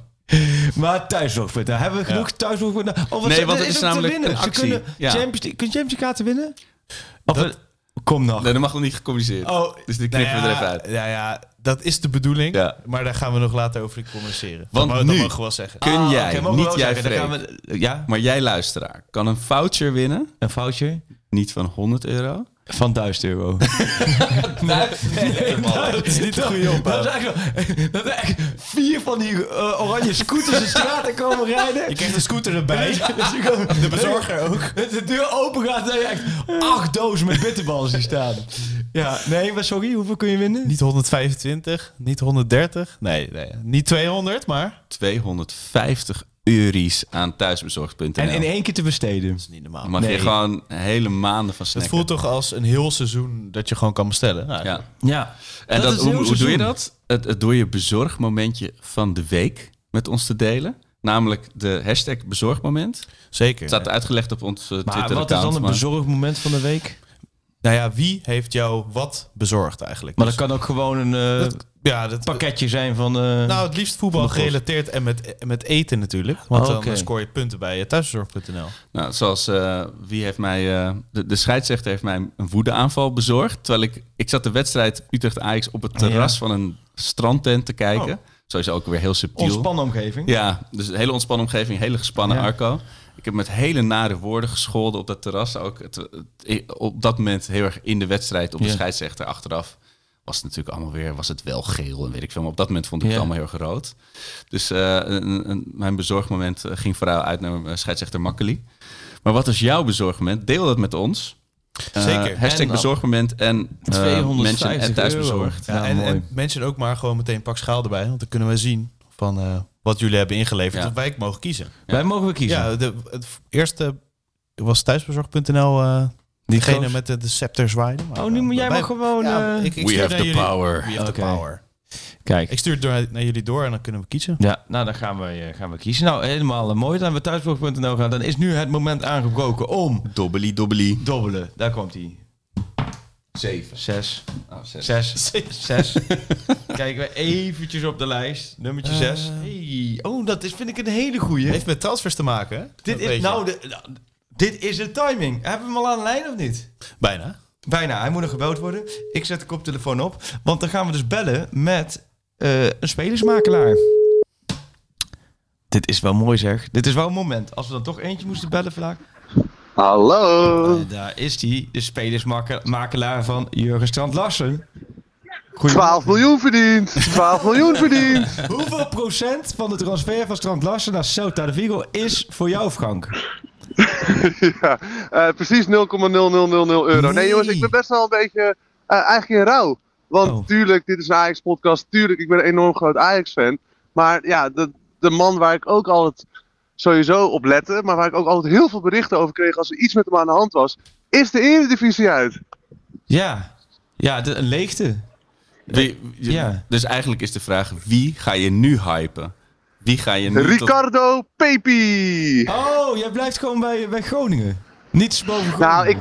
F: Maar thuisblok.nl. Hebben we genoeg thuisblok.nl? Oh, wat
E: Nee, want het is
F: te
E: namelijk
F: winnen.
E: een
F: Ze kunnen
E: Ja.
F: Champions, League- kun je Champions League kaarten winnen? Of
G: Dat-
F: het- Kom nog.
E: Nee, dat mag nog niet gecommuniceerd.
F: Oh,
E: Dus die knippen
G: Nou
E: we
G: ja,
E: er even uit.
G: Ja, ja, dat is de bedoeling.
E: Ja.
G: Maar daar gaan we nog later over communiceren.
E: Want
G: dat,
E: nu-
G: dat mogen we wel zeggen.
E: Kun
F: Ah,
E: jij,
F: we
E: niet jij
F: zeggen. We, Ja,
E: maar jij luisteraar, kan een voucher winnen.
F: een foutje
E: Niet van 100 euro.
F: Van 1000 euro.
G: dat is niet de goede opbouw.
F: Dat is echt, wel- dat er echt vier van die eh, oranje scooters de straten komen rijden.
G: Je krijgt een scooter erbij.
F: Dus
G: De bezorger ook.
F: Dat de deur open gaat en je echt acht dozen met bitterballen zien staan. Ja, nee, maar sorry, hoeveel kun je winnen?
G: Niet 125, niet 130. Nee, nee, niet 200, maar...
E: 250 euro's aan thuisbezorgd.nl.
F: En in één keer te besteden.
G: Dat is niet normaal.
E: Dan mag
F: Nee.
E: je gewoon hele maanden van
G: Dat
E: snacken.
G: voelt toch als een heel seizoen dat je gewoon kan bestellen. Nou,
E: Ja.
F: Ja.
E: En
F: Dat
E: hoe, doe je dat? Het, het door je bezorgmomentje van de week met ons te delen. Namelijk de hashtag bezorgmoment.
G: Zeker.
E: Het staat uitgelegd op ons eh,
F: Maar
E: Twitter-account.
F: wat is dan een
E: maar-
F: bezorgmoment van de week?
G: Nou ja, wie heeft jou wat bezorgd eigenlijk?
F: Maar
G: Dus-
F: dat kan ook gewoon een eh,
G: dat- ja, dat,
F: pakketje zijn van... eh,
G: nou, het liefst voetbal gerelateerd en met, met eten natuurlijk. Want
F: Oh,
G: dan scoor je punten bij thuisbezorg.nl.
E: Nou, zoals eh, wie heeft mij. eh, de, de scheidsrechter heeft mij een woedeaanval bezorgd. Terwijl ik. Ik zat de wedstrijd Utrecht-Ajax op het terras
F: Ja.
E: van een strandtent te kijken.
F: Oh.
E: Sowieso ook weer heel subtiel.
F: ontspannen omgeving.
E: Ja, dus een hele ontspannen omgeving, hele gespannen
F: Ja.
E: Arco. Ik heb met hele nare woorden gescholden op dat terras. Ook het, het- op dat moment heel erg in de wedstrijd op de
F: Ja.
E: scheidsrechter achteraf. Was het natuurlijk allemaal weer, was het wel geel en weet ik veel. Maar op dat moment vond ik
F: Ja.
E: het allemaal heel erg rood. Dus eh, een, een- mijn bezorgmoment eh, ging vooral uit naar eh, scheidsrechter Makkeli. Maar wat is jouw bezorgmoment? Deel dat met ons. Eh,
G: Zeker.
E: hashtag
F: En,
E: bezorgmoment en uh,
F: 250
E: mensen en thuisbezorgd.
G: Ja,
F: Ja,
G: en, en mensen ook maar gewoon meteen pak schaal erbij. Want dan kunnen we zien van eh, wat jullie hebben ingeleverd.
E: Ja.
G: Of wij mogen kiezen.
F: Wij mogen we kiezen.
G: Ja, de, het eerste was thuisbezorg.nl. eh
F: Die
G: diegene met de, de scepter zwaaien. Maar,
F: Oh, nu, maar jij mag gewoon...
G: Ja,
F: eh,
G: ik, ik
E: We have the
G: jullie-
E: power.
G: We have the power.
F: Kijk.
G: Ik stuur het door, naar jullie door en dan kunnen we kiezen.
F: Ja, nou dan gaan we, eh, gaan we kiezen. Nou, helemaal eh, mooi. Dan we thuisblog.nl gaan. Dan is nu het moment aangebroken om...
E: Dobbelie, dobbelie.
F: Dobbelen. Daar komt hij.
E: Zeven.
F: Zes.
E: Oh, zes.
F: Zes. Zes. Kijken we eventjes op de lijst. Nummertje zes. Hey. Oh, dat is, vind ik een hele goeie.
G: Heeft met transfers te maken, hè?
F: dit, is, nou, de, nou, dit is de timing. Hebben we hem al aan de lijn of niet?
G: Bijna.
F: Bijna. Hij moet nog gebeld worden. Ik zet de koptelefoon op. Want dan gaan we dus bellen met eh, een spelersmakelaar. Dit is wel mooi zeg. Dit is wel een moment. Als we dan toch eentje moesten bellen vandaag.
H: Hallo.
F: Eh, daar is hij. De spelersmakelaar van Jurgen Strand Larsen.
H: 12 miljoen verdiend. 12 miljoen verdiend.
F: Hoeveel procent van de transfer van Strand Larsen naar Celta de Vigo is voor jou, Frank?
H: ja, eh, precies 0,0000 euro. Nee.
F: Nee.
H: jongens, ik ben best wel een beetje eh, eigenlijk in rouw. Want
F: Oh.
H: tuurlijk, dit is een Ajax-podcast. Tuurlijk, ik ben een enorm groot Ajax-fan. Maar ja, de, de man waar ik ook altijd sowieso op lette... maar waar ik ook altijd heel veel berichten over kreeg... als er iets met hem aan de hand was... is de Eredivisie uit.
F: Ja. Ja, de, een leegte.
E: Wie-
F: Ja.
E: Dus eigenlijk is de vraag, wie ga je nu hypen? Wie ga je nu tot-
H: Ricardo Pepi.
F: Oh, jij blijft gewoon bij, bij Groningen. Niets boven Groningen.
H: Nou, ik,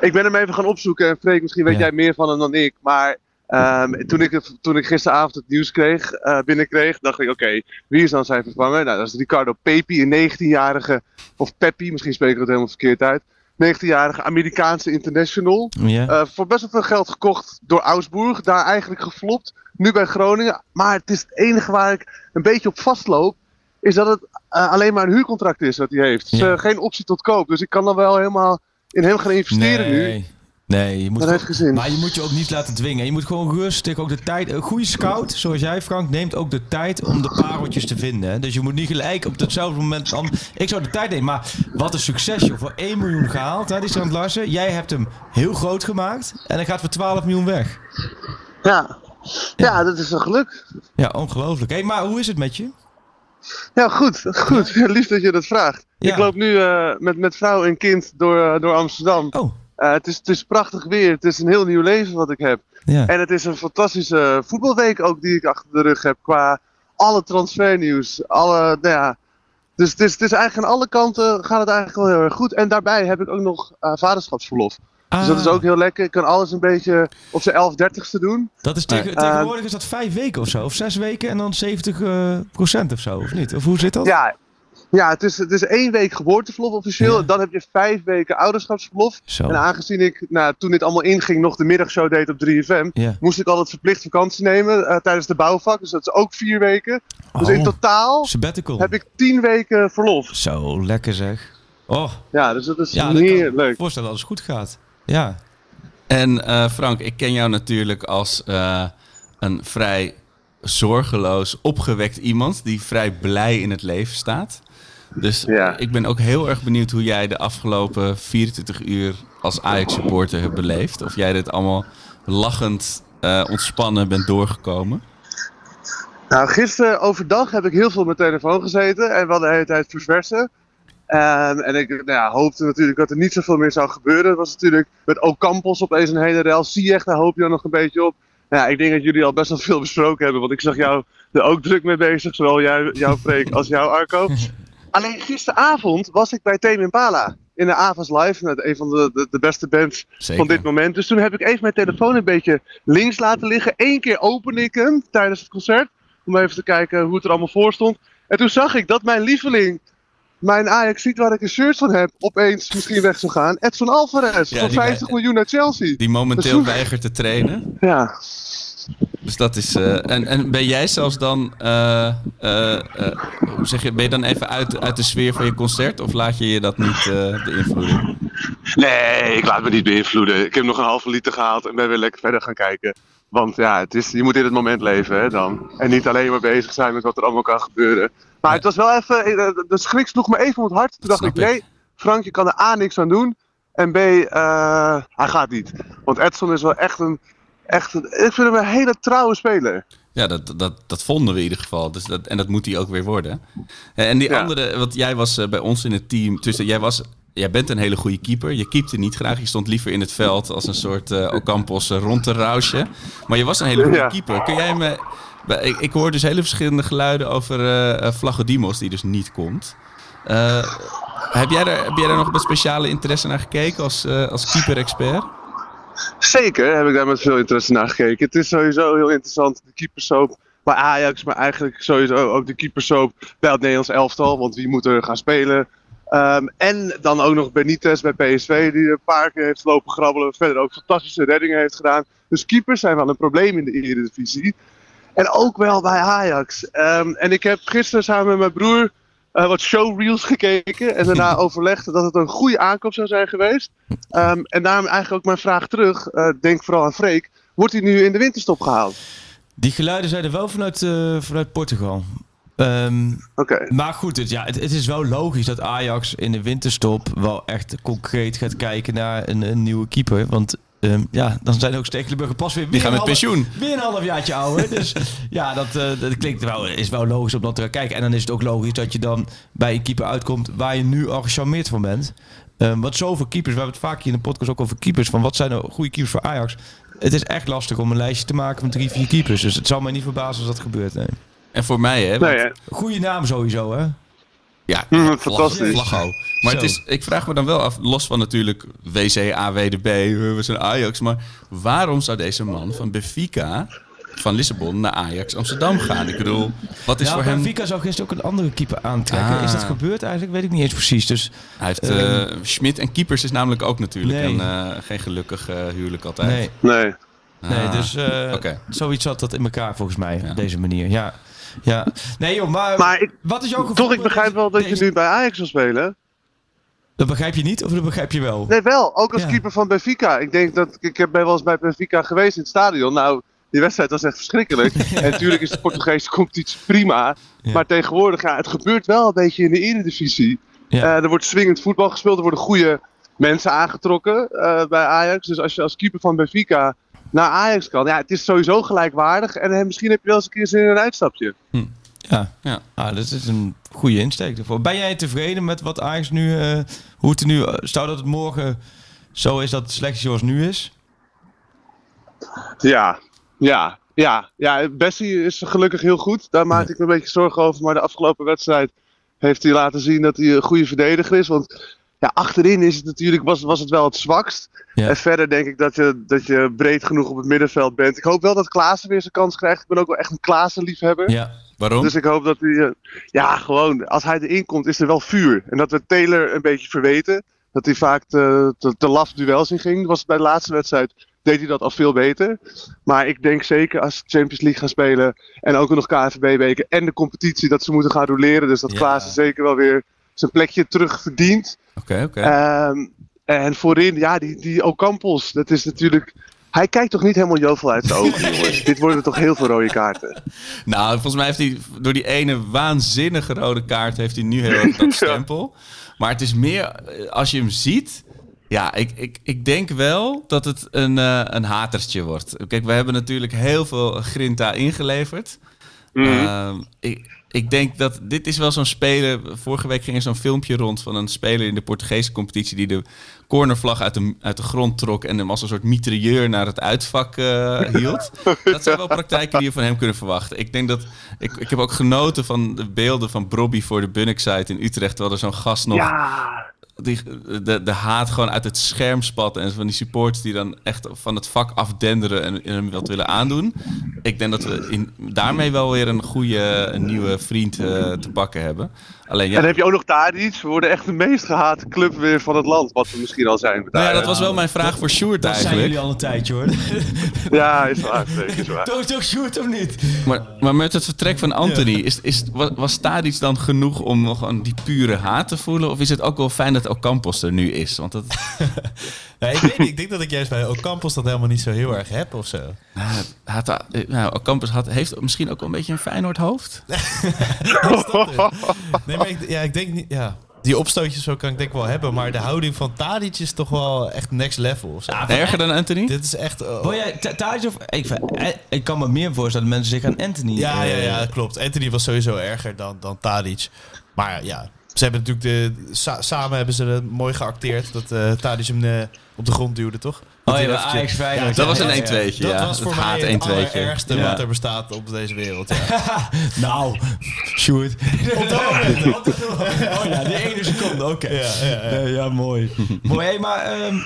H: ik ben hem even gaan opzoeken. En Freek, misschien weet
F: Ja.
H: jij meer van hem dan ik. Maar ehm, toen, ik, het- toen ik gisteravond het nieuws kreeg, eh, binnenkreeg, dacht ik: oké, wie is dan zijn vervanger? Nou, dat is Ricardo Pepi, een 19-jarige, of Peppi, misschien spreek ik het helemaal verkeerd uit. 19-jarige Amerikaanse international. Eh, voor best wel veel geld gekocht door Augsburg. Daar eigenlijk geflopt. Nu bij Groningen. Maar het is het enige waar ik een beetje op vastloop. Is dat het eh, alleen maar een huurcontract is wat hij heeft. Dus, geen optie tot koop. Dus ik kan dan wel helemaal in hem gaan investeren nu.
F: Nee. Je moet gewoon-. Maar je moet je ook niet laten dwingen. Je moet gewoon rustig ook de tijd. Een goede scout, zoals jij, Frank, neemt ook de tijd om de pareltjes te vinden. Dus je moet niet gelijk op hetzelfde moment. Dan, ik zou de tijd nemen. Maar wat een succes, joh. Voor 1 miljoen gehaald, hè, die Strand Larsen. Jij hebt hem heel groot gemaakt. En hij gaat voor 12 miljoen weg.
H: Ja. ja, dat is een geluk.
F: Ja, ongelooflijk. Hé, maar hoe is het met je?
H: Ja, goed. goed. Ja, lief dat je dat vraagt.
F: Ja.
H: Ik loop nu eh, met, met vrouw en kind door, eh, door Amsterdam.
F: Oh,
H: Eh, het, is, het is prachtig weer. Het is een heel nieuw leven wat ik heb.
F: ja.
H: En het is een fantastische voetbalweek ook die ik achter de rug heb. Qua alle transfernieuws. Alle, nou ja. Dus het is, het is eigenlijk aan alle kanten gaat het eigenlijk wel heel erg goed. En daarbij heb ik ook nog eh, vaderschapsverlof. Dus dat is
F: Ah,
H: ook heel lekker. Ik kan alles een beetje op zijn 11 dertigste doen.
F: Dat is tegen,
H: Eh,
F: tegenwoordig is dat vijf weken of zo. Of zes weken en dan 70 eh, procent of zo, of niet? Of hoe zit dat?
H: Ja, ja het, is, het is één week geboorteverlof officieel.
F: Ja.
H: Dan heb je vijf weken ouderschapsverlof.
F: Zo.
H: En aangezien ik, nou, toen dit allemaal inging, nog de middagshow deed op 3FM,
F: Ja.
H: moest ik altijd verplicht vakantie nemen eh, tijdens de bouwvak. Dus dat is ook vier weken. Dus in
F: Oh,
H: totaal
F: Sabbatical.
H: heb ik tien weken verlof.
F: Zo, lekker zeg. Oh,
H: Ja, dus dat is
F: ja, kan ik voorstellen dat het goed gaat. Ja.
E: En eh, Frank, ik ken jou natuurlijk als eh, een vrij zorgeloos, opgewekt iemand die vrij blij in het leven staat. Dus
H: Ja.
E: ik ben ook heel erg benieuwd hoe jij de afgelopen 24 uur als Ajax-supporter hebt beleefd. Of jij dit allemaal lachend, eh, ontspannen bent doorgekomen.
H: Nou, gisteren overdag heb ik heel veel op mijn telefoon gezeten en we hadden de hele tijd verversen. Ehm, en ik nou ja, hoopte natuurlijk dat er niet zoveel meer zou gebeuren. Het was natuurlijk met Ocampos opeens een hele rel. Ziyech, daar hoop je dan nog een beetje op. Nou, ja, ik denk dat jullie al best wel veel besproken hebben, want ik zag jou er ook druk mee bezig. Zowel jij, jouw Freek als jou, Arco. Alleen gisteravond was ik bij Tame Impala in de Avas Live. Nou, een van de, de, de beste bands
E: Zeker.
H: van dit moment. Dus toen heb ik even mijn telefoon een beetje links laten liggen. Eén keer opende ik hem tijdens het concert. Om even te kijken hoe het er allemaal voor stond. En toen zag ik dat mijn lieveling, mijn Ajax ziet waar ik een shirt van heb, opeens misschien weg zou gaan. Edson Alvarez
E: Ja,
H: voor
E: die
H: 50
E: wij-
H: miljoen naar Chelsea.
E: Die momenteel
H: Dus-
E: weigert te trainen.
H: Ja.
E: Dus dat is. eh, en, en ben jij zelfs dan. eh, eh, hoe zeg je? Ben je dan even uit, uit de sfeer van je concert? Of laat je je dat niet beïnvloeden?
H: Nee, ik laat me niet beïnvloeden. Ik heb nog een halve liter gehaald en ben weer lekker verder gaan kijken. Want ja, het is, je moet in het moment leven hè, dan. En niet alleen maar bezig zijn met wat er allemaal kan gebeuren. Maar het was wel even, de schrik sloeg me even om het hart. Toen dacht ik, nee, Frank, je kan er A, niks aan doen. En B, hij gaat niet. Want Edson is wel echt een, echt een, ik vind hem een hele trouwe speler.
E: Ja, dat, dat, dat vonden we in ieder geval. Dus dat, en dat moet hij ook weer worden. Eh, En die
H: Ja.
E: andere, want jij was eh, bij ons in het team. Tussen, jij, was, jij bent een hele goede keeper. Je keepte niet graag. Je stond liever in het veld als een soort eh Ocampos eh, rond te rausje. Maar je was een hele goede
H: Ja.
E: keeper. Kun jij me. Ik, ik hoor dus hele verschillende geluiden over eh eh, Vlagodimos, die dus niet komt. Eh, heb, jij daar, heb jij daar nog met speciale interesse naar gekeken als, eh, als keeper-expert?
H: Zeker heb ik daar met veel interesse naar gekeken. Het is sowieso heel interessant, de keepersoap bij Ajax, maar eigenlijk sowieso ook de keepersoap bij het Nederlands elftal. Want wie moet er gaan spelen? Ehm, en dan ook nog Benitez bij PSV, die een paar keer heeft lopen grabbelen. Verder ook fantastische reddingen heeft gedaan. Dus keepers zijn wel een probleem in de Eredivisie. En ook wel bij Ajax. Ehm, en ik heb gisteren samen met mijn broer eh, wat showreels gekeken. En daarna overlegd dat het een goede aankoop zou zijn geweest. Ehm, en daarom eigenlijk ook mijn vraag terug. eh, denk vooral aan Freek. Wordt hij nu in de winterstop gehaald?
F: Die geluiden zijn er wel vanuit, eh, vanuit Portugal. Ehm,
H: Oké.
F: maar goed, het, ja, het, het is wel logisch dat Ajax in de winterstop wel echt concreet gaat kijken naar een, een nieuwe keeper. Want ehm, ja, dan zijn ook Stekelenburger pas weer, weer
E: gaan met
F: een half-
E: pensioen.
F: Weer een halfjaartje ouder. Dus ja, dat, eh, dat klinkt wel, is wel logisch om dat te gaan kijken. En dan is het ook logisch dat je dan bij een keeper uitkomt waar je nu al gecharmeerd van bent. Ehm wat zoveel keepers, we hebben het vaak hier in de podcast ook over keepers. Van wat zijn nou goede keepers voor Ajax? Het is echt lastig om een lijstje te maken van drie, vier keepers. Dus het zal mij niet verbazen als dat gebeurt. Nee.
E: En voor mij, hè? want-
H: Nee, hè?
F: Goeie naam sowieso, hè?
E: Ja,
H: Mm,
E: vlag-
H: fantastisch.
E: Vlaggo. Maar het is, ik vraag me dan wel af, los van natuurlijk WC, AWDB, we zijn Ajax. Maar waarom zou deze man van Benfica, van Lissabon, naar Ajax Amsterdam gaan? Ik bedoel, wat is
F: ja,
E: voor hem...
F: Benfica zou gisteren ook een andere keeper aantrekken.
E: Ah.
F: Is dat gebeurd eigenlijk? Weet ik niet eens precies. Dus
E: Hij heeft eh Schmid en keepers is namelijk ook natuurlijk
F: Nee.
E: een, eh, geen gelukkig eh, huwelijk altijd.
F: nee,
H: Nee.
F: nee
E: Ah,
F: dus eh, zoiets zat dat in elkaar volgens mij.
E: Ja.
F: Op deze manier, ja. Ja. Nee joh, maar,
H: Maar ik,
F: wat is jouw gevoel?
H: toch, ik begrijp wel dat je nu bij Ajax wil spelen.
F: Dat begrijp je niet of dat begrijp je wel?
H: Nee, wel. Ook als
F: Ja.
H: keeper van Benfica. Ik denk dat ik heb- ben wel eens bij Benfica geweest in het stadion. Nou, die wedstrijd was echt verschrikkelijk. En natuurlijk is de Portugese competitie prima.
F: Ja.
H: Maar tegenwoordig, ja, het gebeurt wel een beetje in de Eredivisie. Eh, er wordt swingend voetbal gespeeld. Er worden goede mensen aangetrokken eh, bij Ajax. Dus als je als keeper van Benfica naar Ajax kan. Ja, het is sowieso gelijkwaardig. En eh, misschien heb je wel eens een keer zin in een uitstapje.
F: Ja.
E: Ja.
F: Ah, dat is een goede insteek ervoor. Ben jij tevreden met wat Ajax nu, eh, hoe het er nu, stel dat het morgen zo is dat het selectie zoals nu is?
H: Ja, ja, ja. ja Bessie is gelukkig heel goed. Daar maak ik me een beetje zorgen over. Maar de afgelopen wedstrijd heeft hij laten zien dat hij een goede verdediger is. Want ja, achterin is het natuurlijk, was, was het wel het zwakst.
F: Ja.
H: En verder denk ik dat je, dat je breed genoeg op het middenveld bent. Ik hoop wel dat Klaassen weer zijn kans krijgt. Ik ben ook wel echt een Klaassen-liefhebber.
F: Ja.
E: Waarom?
H: Dus ik hoop dat hij. eh, ja, gewoon, als hij erin komt, is er wel vuur. En dat we Taylor een beetje verweten. Dat hij vaak te, te, te laf duels in ging. Was bij de laatste wedstrijd. Deed hij dat al veel beter. Maar ik denk zeker als Champions League gaan spelen. En ook nog KNVB-weken. En de competitie dat ze moeten gaan roleren. Dus dat
F: Ja.
H: Klaassen zeker wel weer zijn plekje terug verdient.
E: Oké, oké.
H: Ehm, en voorin, ja, die, die Ocampos. Dat is natuurlijk. Hij kijkt toch niet helemaal jovel uit zijn ogen, jongens. Dit worden toch heel veel rode kaarten.
E: Nou, volgens mij heeft hij door die ene waanzinnige rode kaart heeft hij nu heel erg dat stempel. Maar het is meer, als je hem ziet... Ja, ik, ik, ik denk wel dat het een, eh, een hatertje wordt. Kijk, we hebben natuurlijk heel veel grinta ingeleverd. Ehm, ik, ik denk dat dit is wel zo'n speler. Vorige week ging er zo'n filmpje rond van een speler in de Portugese competitie die de cornervlag uit de, uit de grond trok en hem als een soort mitrailleur naar het uitvak eh, hield. Dat zijn wel praktijken die je van hem kunnen verwachten. Ik denk dat ik, ik heb ook genoten van de beelden van Brobby voor de Bunnik site in Utrecht, terwijl er zo'n gast nog
H: Ja,
E: die, de, de haat gewoon uit het scherm spatten. En van die supporters die dan echt van het vak afdenderen en, en hem wat willen aandoen. Ik denk dat we in, daarmee wel weer een goede een nieuwe vriend eh, te pakken hebben. Alleen
H: En
E: ja,
H: dan heb je ook nog Tadic. We worden echt de meest gehate club weer van het land. Wat we misschien al zijn.
E: nou ja, dat was wel mijn vraag voor Sjoerd
F: Dat zijn
E: eigenlijk.
F: jullie al een tijdje hoor.
H: Ja, is waar. zeker, is waar.
F: toch, toch shoot of niet?
E: Maar, maar met het vertrek van Anthony, is, is, was, was Tadic dan genoeg om nog gewoon die pure haat te voelen? Of is het ook wel fijn dat Ocampos er nu is? Want dat,
G: Nee, ik weet niet. Ik denk dat ik juist bij Ocampos dat helemaal niet zo heel erg heb of zo.
E: nou, had, nou, Ocampos had, heeft misschien ook wel een beetje een Feyenoord hoofd.
G: Nee, maar ik, ja, ik denk niet... Ja. Die opstootjes zo kan ik denk ik wel hebben. Maar de houding van Tadic is toch wel echt next level. Of zo.
E: Erger dan Anthony?
G: Dit is echt... oh.
F: Wil jij Thijs of... Ik, eh, ik kan me meer voorstellen dat mensen zich aan Anthony...
G: Ja, ja, ja, klopt. Anthony was sowieso erger dan, dan Tadic. Maar ja, ze hebben natuurlijk de, sa- samen hebben ze het mooi geacteerd dat eh Tadic hem eh, op de grond duwde, toch?
F: Oh
G: Dat
F: ja, Ajax.
E: Dat was
F: Ja,
E: een
F: ja, ja.
E: 1-2'tje,
G: Dat
E: ja.
G: was voor mij het
E: 1-2'tje.
G: allerergste
E: Ja.
G: wat er bestaat op deze wereld. Ja.
F: Nou, Sjoerd.
G: op dat moment.
F: Oh ja, die ene seconde, oké.
G: Ja, ja, ja.
F: Ja, ja, mooi. mooi, hey, maar ehm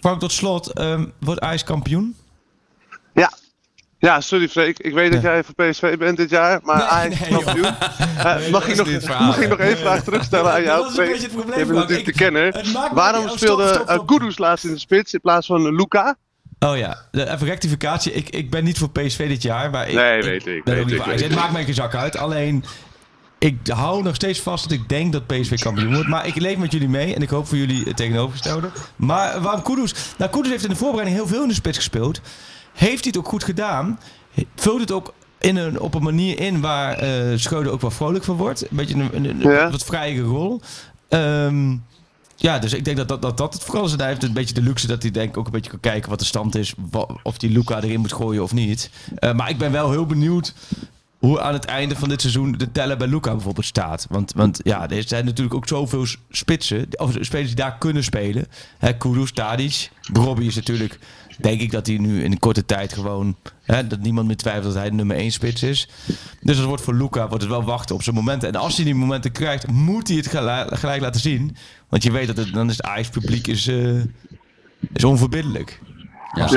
F: Frank, tot slot. ehm, wordt Ajax kampioen?
H: Ja. Sorry Freek. Ik weet dat jij van PSV bent dit jaar, maar
F: Nee,
H: Ajax
F: nee,
H: mag, ik nog, mag ik nog één vraag terugstellen aan jou?
F: Dat is een beetje het probleem,
H: Je bent natuurlijk de kenner. Waarom speelde. Kudus laatst in de spits in plaats van Luca?
F: Oh ja, even rectificatie. Ik, ik ben niet voor PSV dit jaar, maar ik,
H: Nee, weet ik,
F: ben
H: weet
F: ook niet
H: ik,
F: voor
H: weet ik.
F: maakt mij geen zak uit. Alleen, ik hou nog steeds vast dat ik denk dat PSV kampioen wordt. Maar ik leef met jullie mee en ik hoop voor jullie het tegenovergestelde. Maar waarom Kudus? Nou, Kudus heeft in de voorbereiding heel veel in de spits gespeeld. Heeft hij het ook goed gedaan? Vult het ook in een, op een manier in waar Schreuder ook wel vrolijk van wordt. Een beetje een, een, een
H: Ja.
F: wat vrijere rol. Ehm, ja, dus ik denk dat dat, dat, dat het vooral is. En hij heeft een beetje de luxe dat hij denk ook een beetje kan kijken wat de stand is. Of die Luca erin moet gooien of niet. Eh, maar ik ben wel heel benieuwd hoe aan het einde van dit seizoen de teller bij Luca bijvoorbeeld staat. Want, want ja, er zijn natuurlijk ook zoveel spitsen. Of spelers die daar kunnen spelen. Hè, Kudus, Tadic. Robbie is natuurlijk... Denk ik dat hij nu in een korte tijd gewoon... Hè, dat niemand meer twijfelt dat hij de nummer 1 spits is. Dus dat wordt voor Luca wordt het wel wachten op zijn momenten. En als hij die momenten krijgt, moet hij het gelijk, laten zien. Want je weet dat het, dan is het publiek is, eh, is onverbiddelijk.
E: Ja,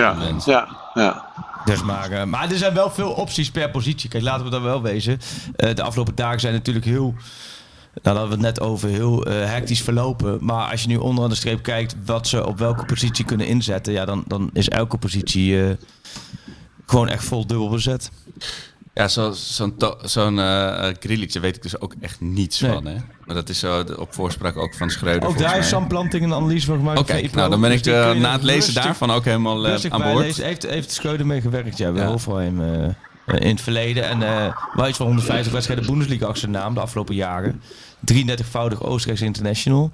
H: ja, ja.
F: Dus maar, eh, maar er zijn wel veel opties per positie. Kijk, laten we dat wel wezen. Eh, de afgelopen dagen zijn natuurlijk heel... Nou, daar hadden we het net over, heel eh, hectisch verlopen. Maar als je nu onderaan de streep kijkt wat ze op welke positie kunnen inzetten... Ja, dan, dan is elke positie eh, gewoon echt vol dubbel bezet.
E: Ja, zo- zo'n to- zo'n eh daar weet ik dus ook echt niets
F: Nee.
E: van. Hè? Maar dat is zo op voorspraak ook van Schreuder.
F: Ook daar is. Sam Planting een analyse van gemaakt.
E: Oké,
F: Ipro.
E: nou dan ben
F: Dus
E: ik na het lezen
F: rustig-
E: daarvan ook helemaal aan boord.
F: Heeft, heeft Schreuder mee gewerkt, ja, bij
E: Ja.
F: Eh, in het verleden. En eh wel iets van 150 wedstrijden Bundesliga achter zijn naam de afgelopen jaren. 33-voudig Oostenrijks international.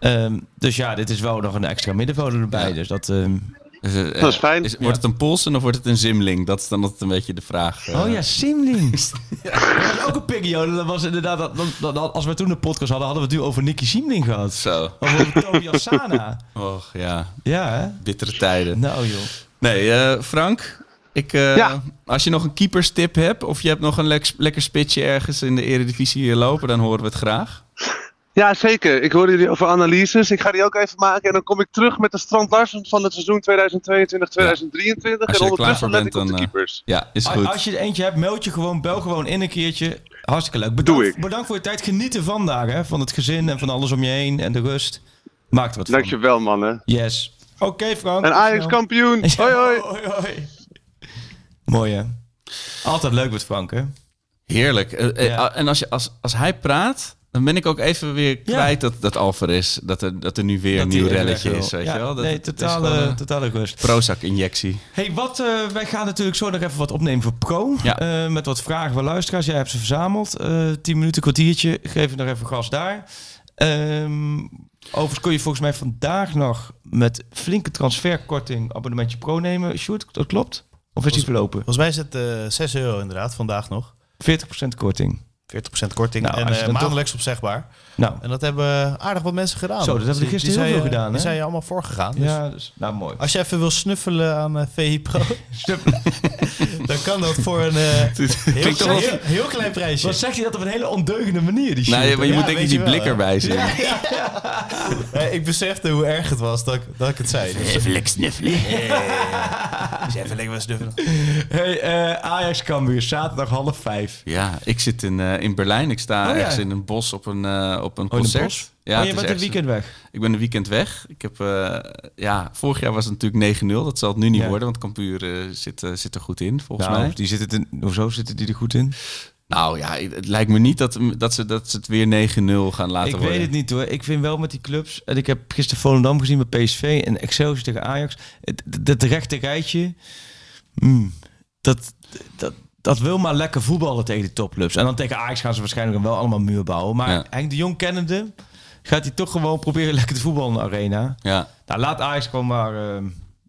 F: Ehm, dus ja, dit is wel nog een extra middenvelder erbij.
E: Ja.
F: Dus dat... ehm,
E: Dus, eh,
H: Dat is fijn.
E: wordt het een Polsen of wordt het een Zimling? Dat is dan altijd een beetje de vraag. eh.
F: Oh ja, Simling. Dat was ook een periode. Dat was inderdaad, dat, dat, dat- als we toen een podcast hadden, hadden we het nu over Nicky Simling gehad.
E: Zo.
F: Of over Tobias Sana.
E: Och ja,
F: Ja, hè?
E: bittere tijden.
F: Nou joh.
E: Nee, eh, Frank, ik, eh,
H: Ja.
E: als je nog een keeperstip hebt of je hebt nog een lek- lekker spitsje ergens in de eredivisie hier lopen, dan horen we het graag.
H: Ja, zeker. Ik hoorde jullie over analyses. Ik ga die ook even maken. En dan kom ik terug met de Strand Larsen van het seizoen 2022-2023.
E: Als
H: En
E: je er klaar
H: ondertussen
E: voor
H: let
E: bent,
H: ik op de
E: dan, eh,
H: keepers.
E: Ja, is
F: Als-
E: goed.
F: Als je er eentje hebt, meld je gewoon, bel gewoon in een keertje. Hartstikke leuk.
H: Doe
F: Bedankt,
H: ik.
F: bedankt voor je tijd. Geniet ervan daar, hè. Van het gezin en van alles om je heen en de rust. Maak er wat van.
H: Dankjewel, mannen.
F: Yes. Oké, Frank.
H: En Ajax kampioen. Hoi, hoi.
F: hoi, hoi. Mooi, hè? Altijd leuk met Frank, hè?
E: Heerlijk. Eh, eh,
F: Ja.
E: En als, je, als, als hij praat, dan ben ik ook even weer kwijt dat, dat Alvarez, dat er, dat er nu weer een nieuw relletje is. Weet
F: Ja,
E: je wel? Dat,
F: nee,
E: het is
F: totale, totale rust.
E: Prozac-injectie.
F: hey, wat, eh, wij gaan natuurlijk zo nog even wat opnemen voor Pro.
E: Ja.
F: Met wat vragen van luisteraars. Jij hebt ze verzameld. 10 minuten, kwartiertje. Geef je nog even gas daar. Ehm, overigens kun je volgens mij vandaag nog met flinke transferkorting abonnementje Pro nemen. Sjoerd, dat klopt? Of is die verlopen? 40%
G: Volgens mij is het eh 6 euro inderdaad, vandaag nog.
F: korting.
G: 40% korting
F: Nou,
G: en eh,
F: dan toch-
G: maandelijks opzegbaar.
F: Nou,
G: En dat hebben aardig wat mensen gedaan.
F: Zo, dat hebben we
G: Die-
F: gisteren
G: die
F: heel
G: zijn,
F: veel
G: eh,
F: gedaan,
G: Die
F: hè?
G: zijn je allemaal voorgegaan. Dus
F: ja, dus, nou mooi.
G: Als je even wil snuffelen aan eh VI Pro. dan kan dat voor een eh, heel,
E: wel-
G: heel, heel klein prijsje.
F: Wat zeg je dat op een hele ondeugende manier, die
E: Nee,
F: shit?
E: maar je
G: Ja,
E: moet denk ik die
G: wel,
E: blik erbij zien.
G: Eh, ik besefte hoe erg het was dat ik, dat ik het zei. Dus
E: Even lekker sniffelen.
G: even lekker snuffelen.
F: Hey, eh, Ajax Cambuur, zaterdag half vijf.
E: Ja, ik zit in, eh, in Berlijn. Ik sta
F: Oh, ja.
E: ergens in een bos op een, eh, op een
F: Oh,
E: concert. Ja,
F: oh, je bent een weekend weg.
E: Ik ben een weekend weg. Ik heb, eh, ja, vorig jaar was het natuurlijk 9-0. Dat zal het nu niet
F: Ja.
E: worden, want Cambuur eh, zit, zit er goed in, volgens
F: Nou,
E: mij.
F: die zitten in, hoezo zitten die er goed in?
E: Nou ja, het lijkt me niet dat, dat, ze, dat ze het weer 9-0 gaan laten
F: ik
E: worden.
F: weet het niet hoor. Ik vind wel met die clubs. En ik heb gisteren Volendam gezien bij PSV en Excelsior tegen Ajax. Het, dat rechte rijtje. mm, dat, dat, dat wil maar lekker voetballen tegen de topclubs. En dan tegen Ajax gaan ze waarschijnlijk wel allemaal muur bouwen. Maar
E: Ja.
F: Henk de Jong kennende gaat hij toch gewoon proberen lekker te voetballen in de arena.
E: Ja,
F: Nou, laat Ajax gewoon maar eh,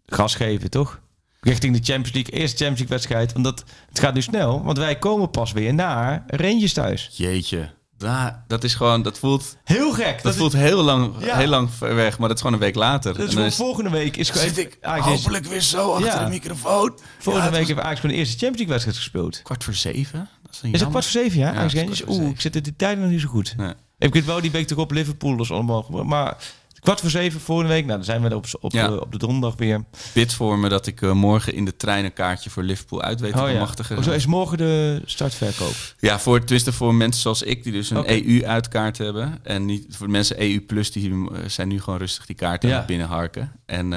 F: gas geven, toch? Richting de Champions League, eerste Champions League wedstrijd. Want dat, het gaat nu snel, want wij komen pas weer naar Rangers thuis.
E: jeetje. Da, dat is gewoon, dat voelt,
F: Heel gek.
E: dat voelt heel, lang,
F: Ja.
E: heel lang ver weg, maar dat is gewoon een week later.
F: Dus
E: En dan
F: voor
E: is-
F: volgende week is gewoon...
E: ik
F: Ajax is-
E: hopelijk weer zo achter
F: Ja.
E: de microfoon.
F: Volgende
E: Ja,
F: week
E: het
F: heeft Ajax gewoon de eerste Champions League wedstrijd gespeeld.
E: Kwart voor zeven? Dat is, een
F: Is kwart voor zeven, ja? Ajax
E: voor
F: Oeh, ik zit in die tijden nog niet zo goed.
E: Nee.
F: Ik weet wel die week toch op Liverpool, dus allemaal... Maar kwart voor zeven volgende week, nou, dan zijn we er op, op,
E: Ja.
F: eh, op de donderdag weer.
E: Bid voor me dat ik eh, morgen in de trein een kaartje voor Liverpool uit weet te
F: Oh ja.
E: bemachtigen.
F: Hoezo is morgen de startverkoop?
E: Ja, voor, tenminste voor mensen zoals ik, die dus een. EU-uitkaart hebben. En niet voor mensen EU+, plus die eh, zijn nu gewoon rustig die kaarten
F: Ja.
E: het binnenharken. En,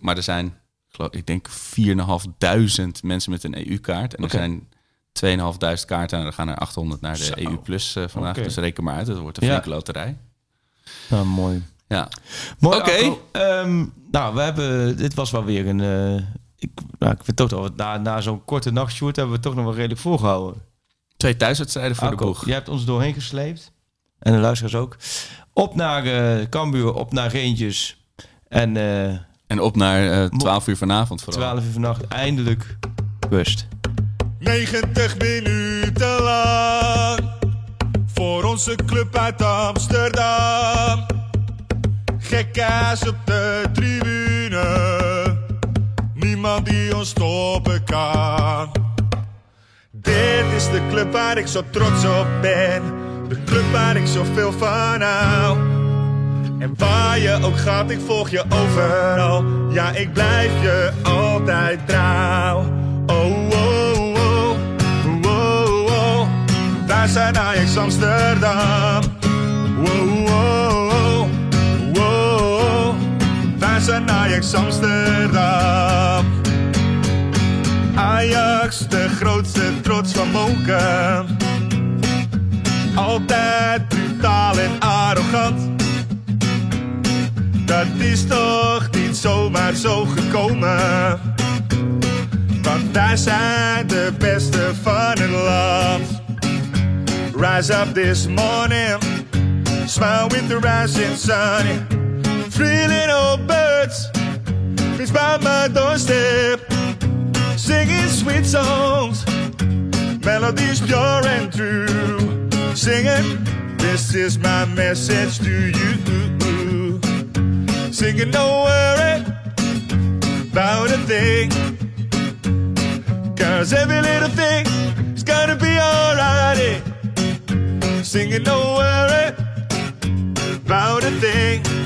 E: maar er zijn, ik denk, 4.500 mensen met een EU-kaart. En er zijn 2.500 kaarten en er gaan er 800 naar de
F: Zo.
E: EU+, plus vandaag. Dus reken maar uit, het wordt een
F: Ja.
E: flinke loterij.
F: Nou, mooi.
E: Ja,
F: Mooi,
E: Oké.
F: Ehm, nou, we hebben... Dit was wel weer een... eh, ik, nou, ik vind toch dat we na, na zo'n korte nachtshoot hebben we toch nog wel redelijk volgehouden.
E: twee thuiswedstrijden voor de boeg.
F: jij hebt ons doorheen gesleept. En de luisteraars ook. Op naar eh Cambuur, op naar Rangers. En eh
E: En op naar eh 12 uur vanavond vooral.
F: 12 uur vannacht eindelijk rust.
D: 90 minuten lang voor onze club uit Amsterdam. Gekkaas op de tribune, niemand die ons stoppen kan. Dit is de club waar ik zo trots op ben, de club waar ik zoveel van hou. En waar je ook gaat, ik volg je overal. Ja, ik blijf je altijd trouw. Oh, oh, oh, oh, oh. Daar zijn Ajax Amsterdam. Zijn Ajax Amsterdam. Ajax, de grootste trots van Moken. Altijd brutaal en arrogant. Dat is toch niet zomaar zo gekomen. Want daar zijn de beste van het land. Rise up this morning, smile with the rising sun. Three little reach by my doorstep, singing sweet songs, melodies pure and true. Singing, this is my message to you. Singing, don't worry about a thing. Cause every little thing is gonna be alright. Singing, don't worry about a thing.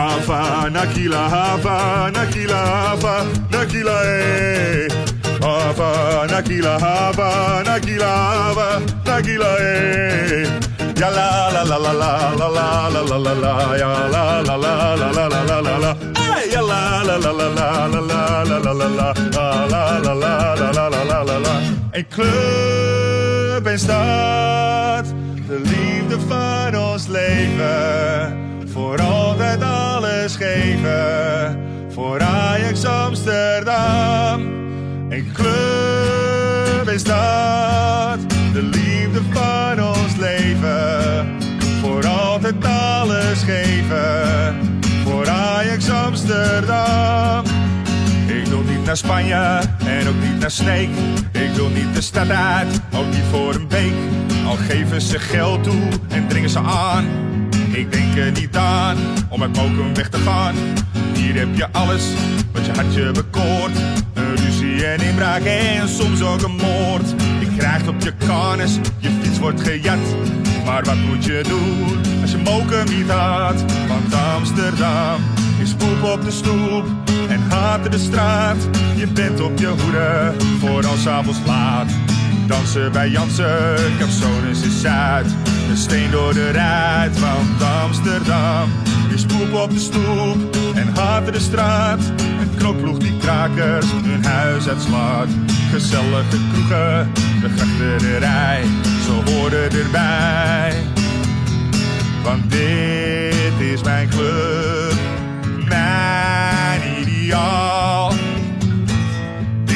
D: Hava, Nakila, Hava, Nakila, Hava, Nakila, eh. Hava, Nakila, Hava, Nakila, Hava, Nakila, eh. Ja la la la la la la la la la la la ja la la la la la la la la la ja la la la la la la la la la la la la la la la la la la la Een club en stad, de liefde van ons leven. Voor altijd geschreven voor Ajax Amsterdam. En club is dat, de liefde van ons leven. Voor altijd alles geven voor Ajax Amsterdam. Ik wil niet naar Spanje en ook niet naar Sneek. Ik wil niet de stad uit, ook niet voor een week. Al geven ze geld toe en dringen ze aan ik denk er niet aan om uit Mokum weg te gaan. Hier heb je alles wat je hartje bekoort. Een ruzie en inbraak en soms ook een moord. Je krijgt op je karnes, je fiets wordt gejat. Maar wat moet je doen als je Mokum niet had? Want Amsterdam is poep op de stoep en haat de straat. Je bent op je hoede voor als avonds laat. Dansen bij Jansen, Capsones is Zuid. Een steen door de ruit van Amsterdam. Is poep op de stoep en haat de straat. Een knokploeg die krakers hun huis uitslaat. Gezellige kroegen, de grachterij, ze horen erbij. Want dit is mijn club, mijn ideaal.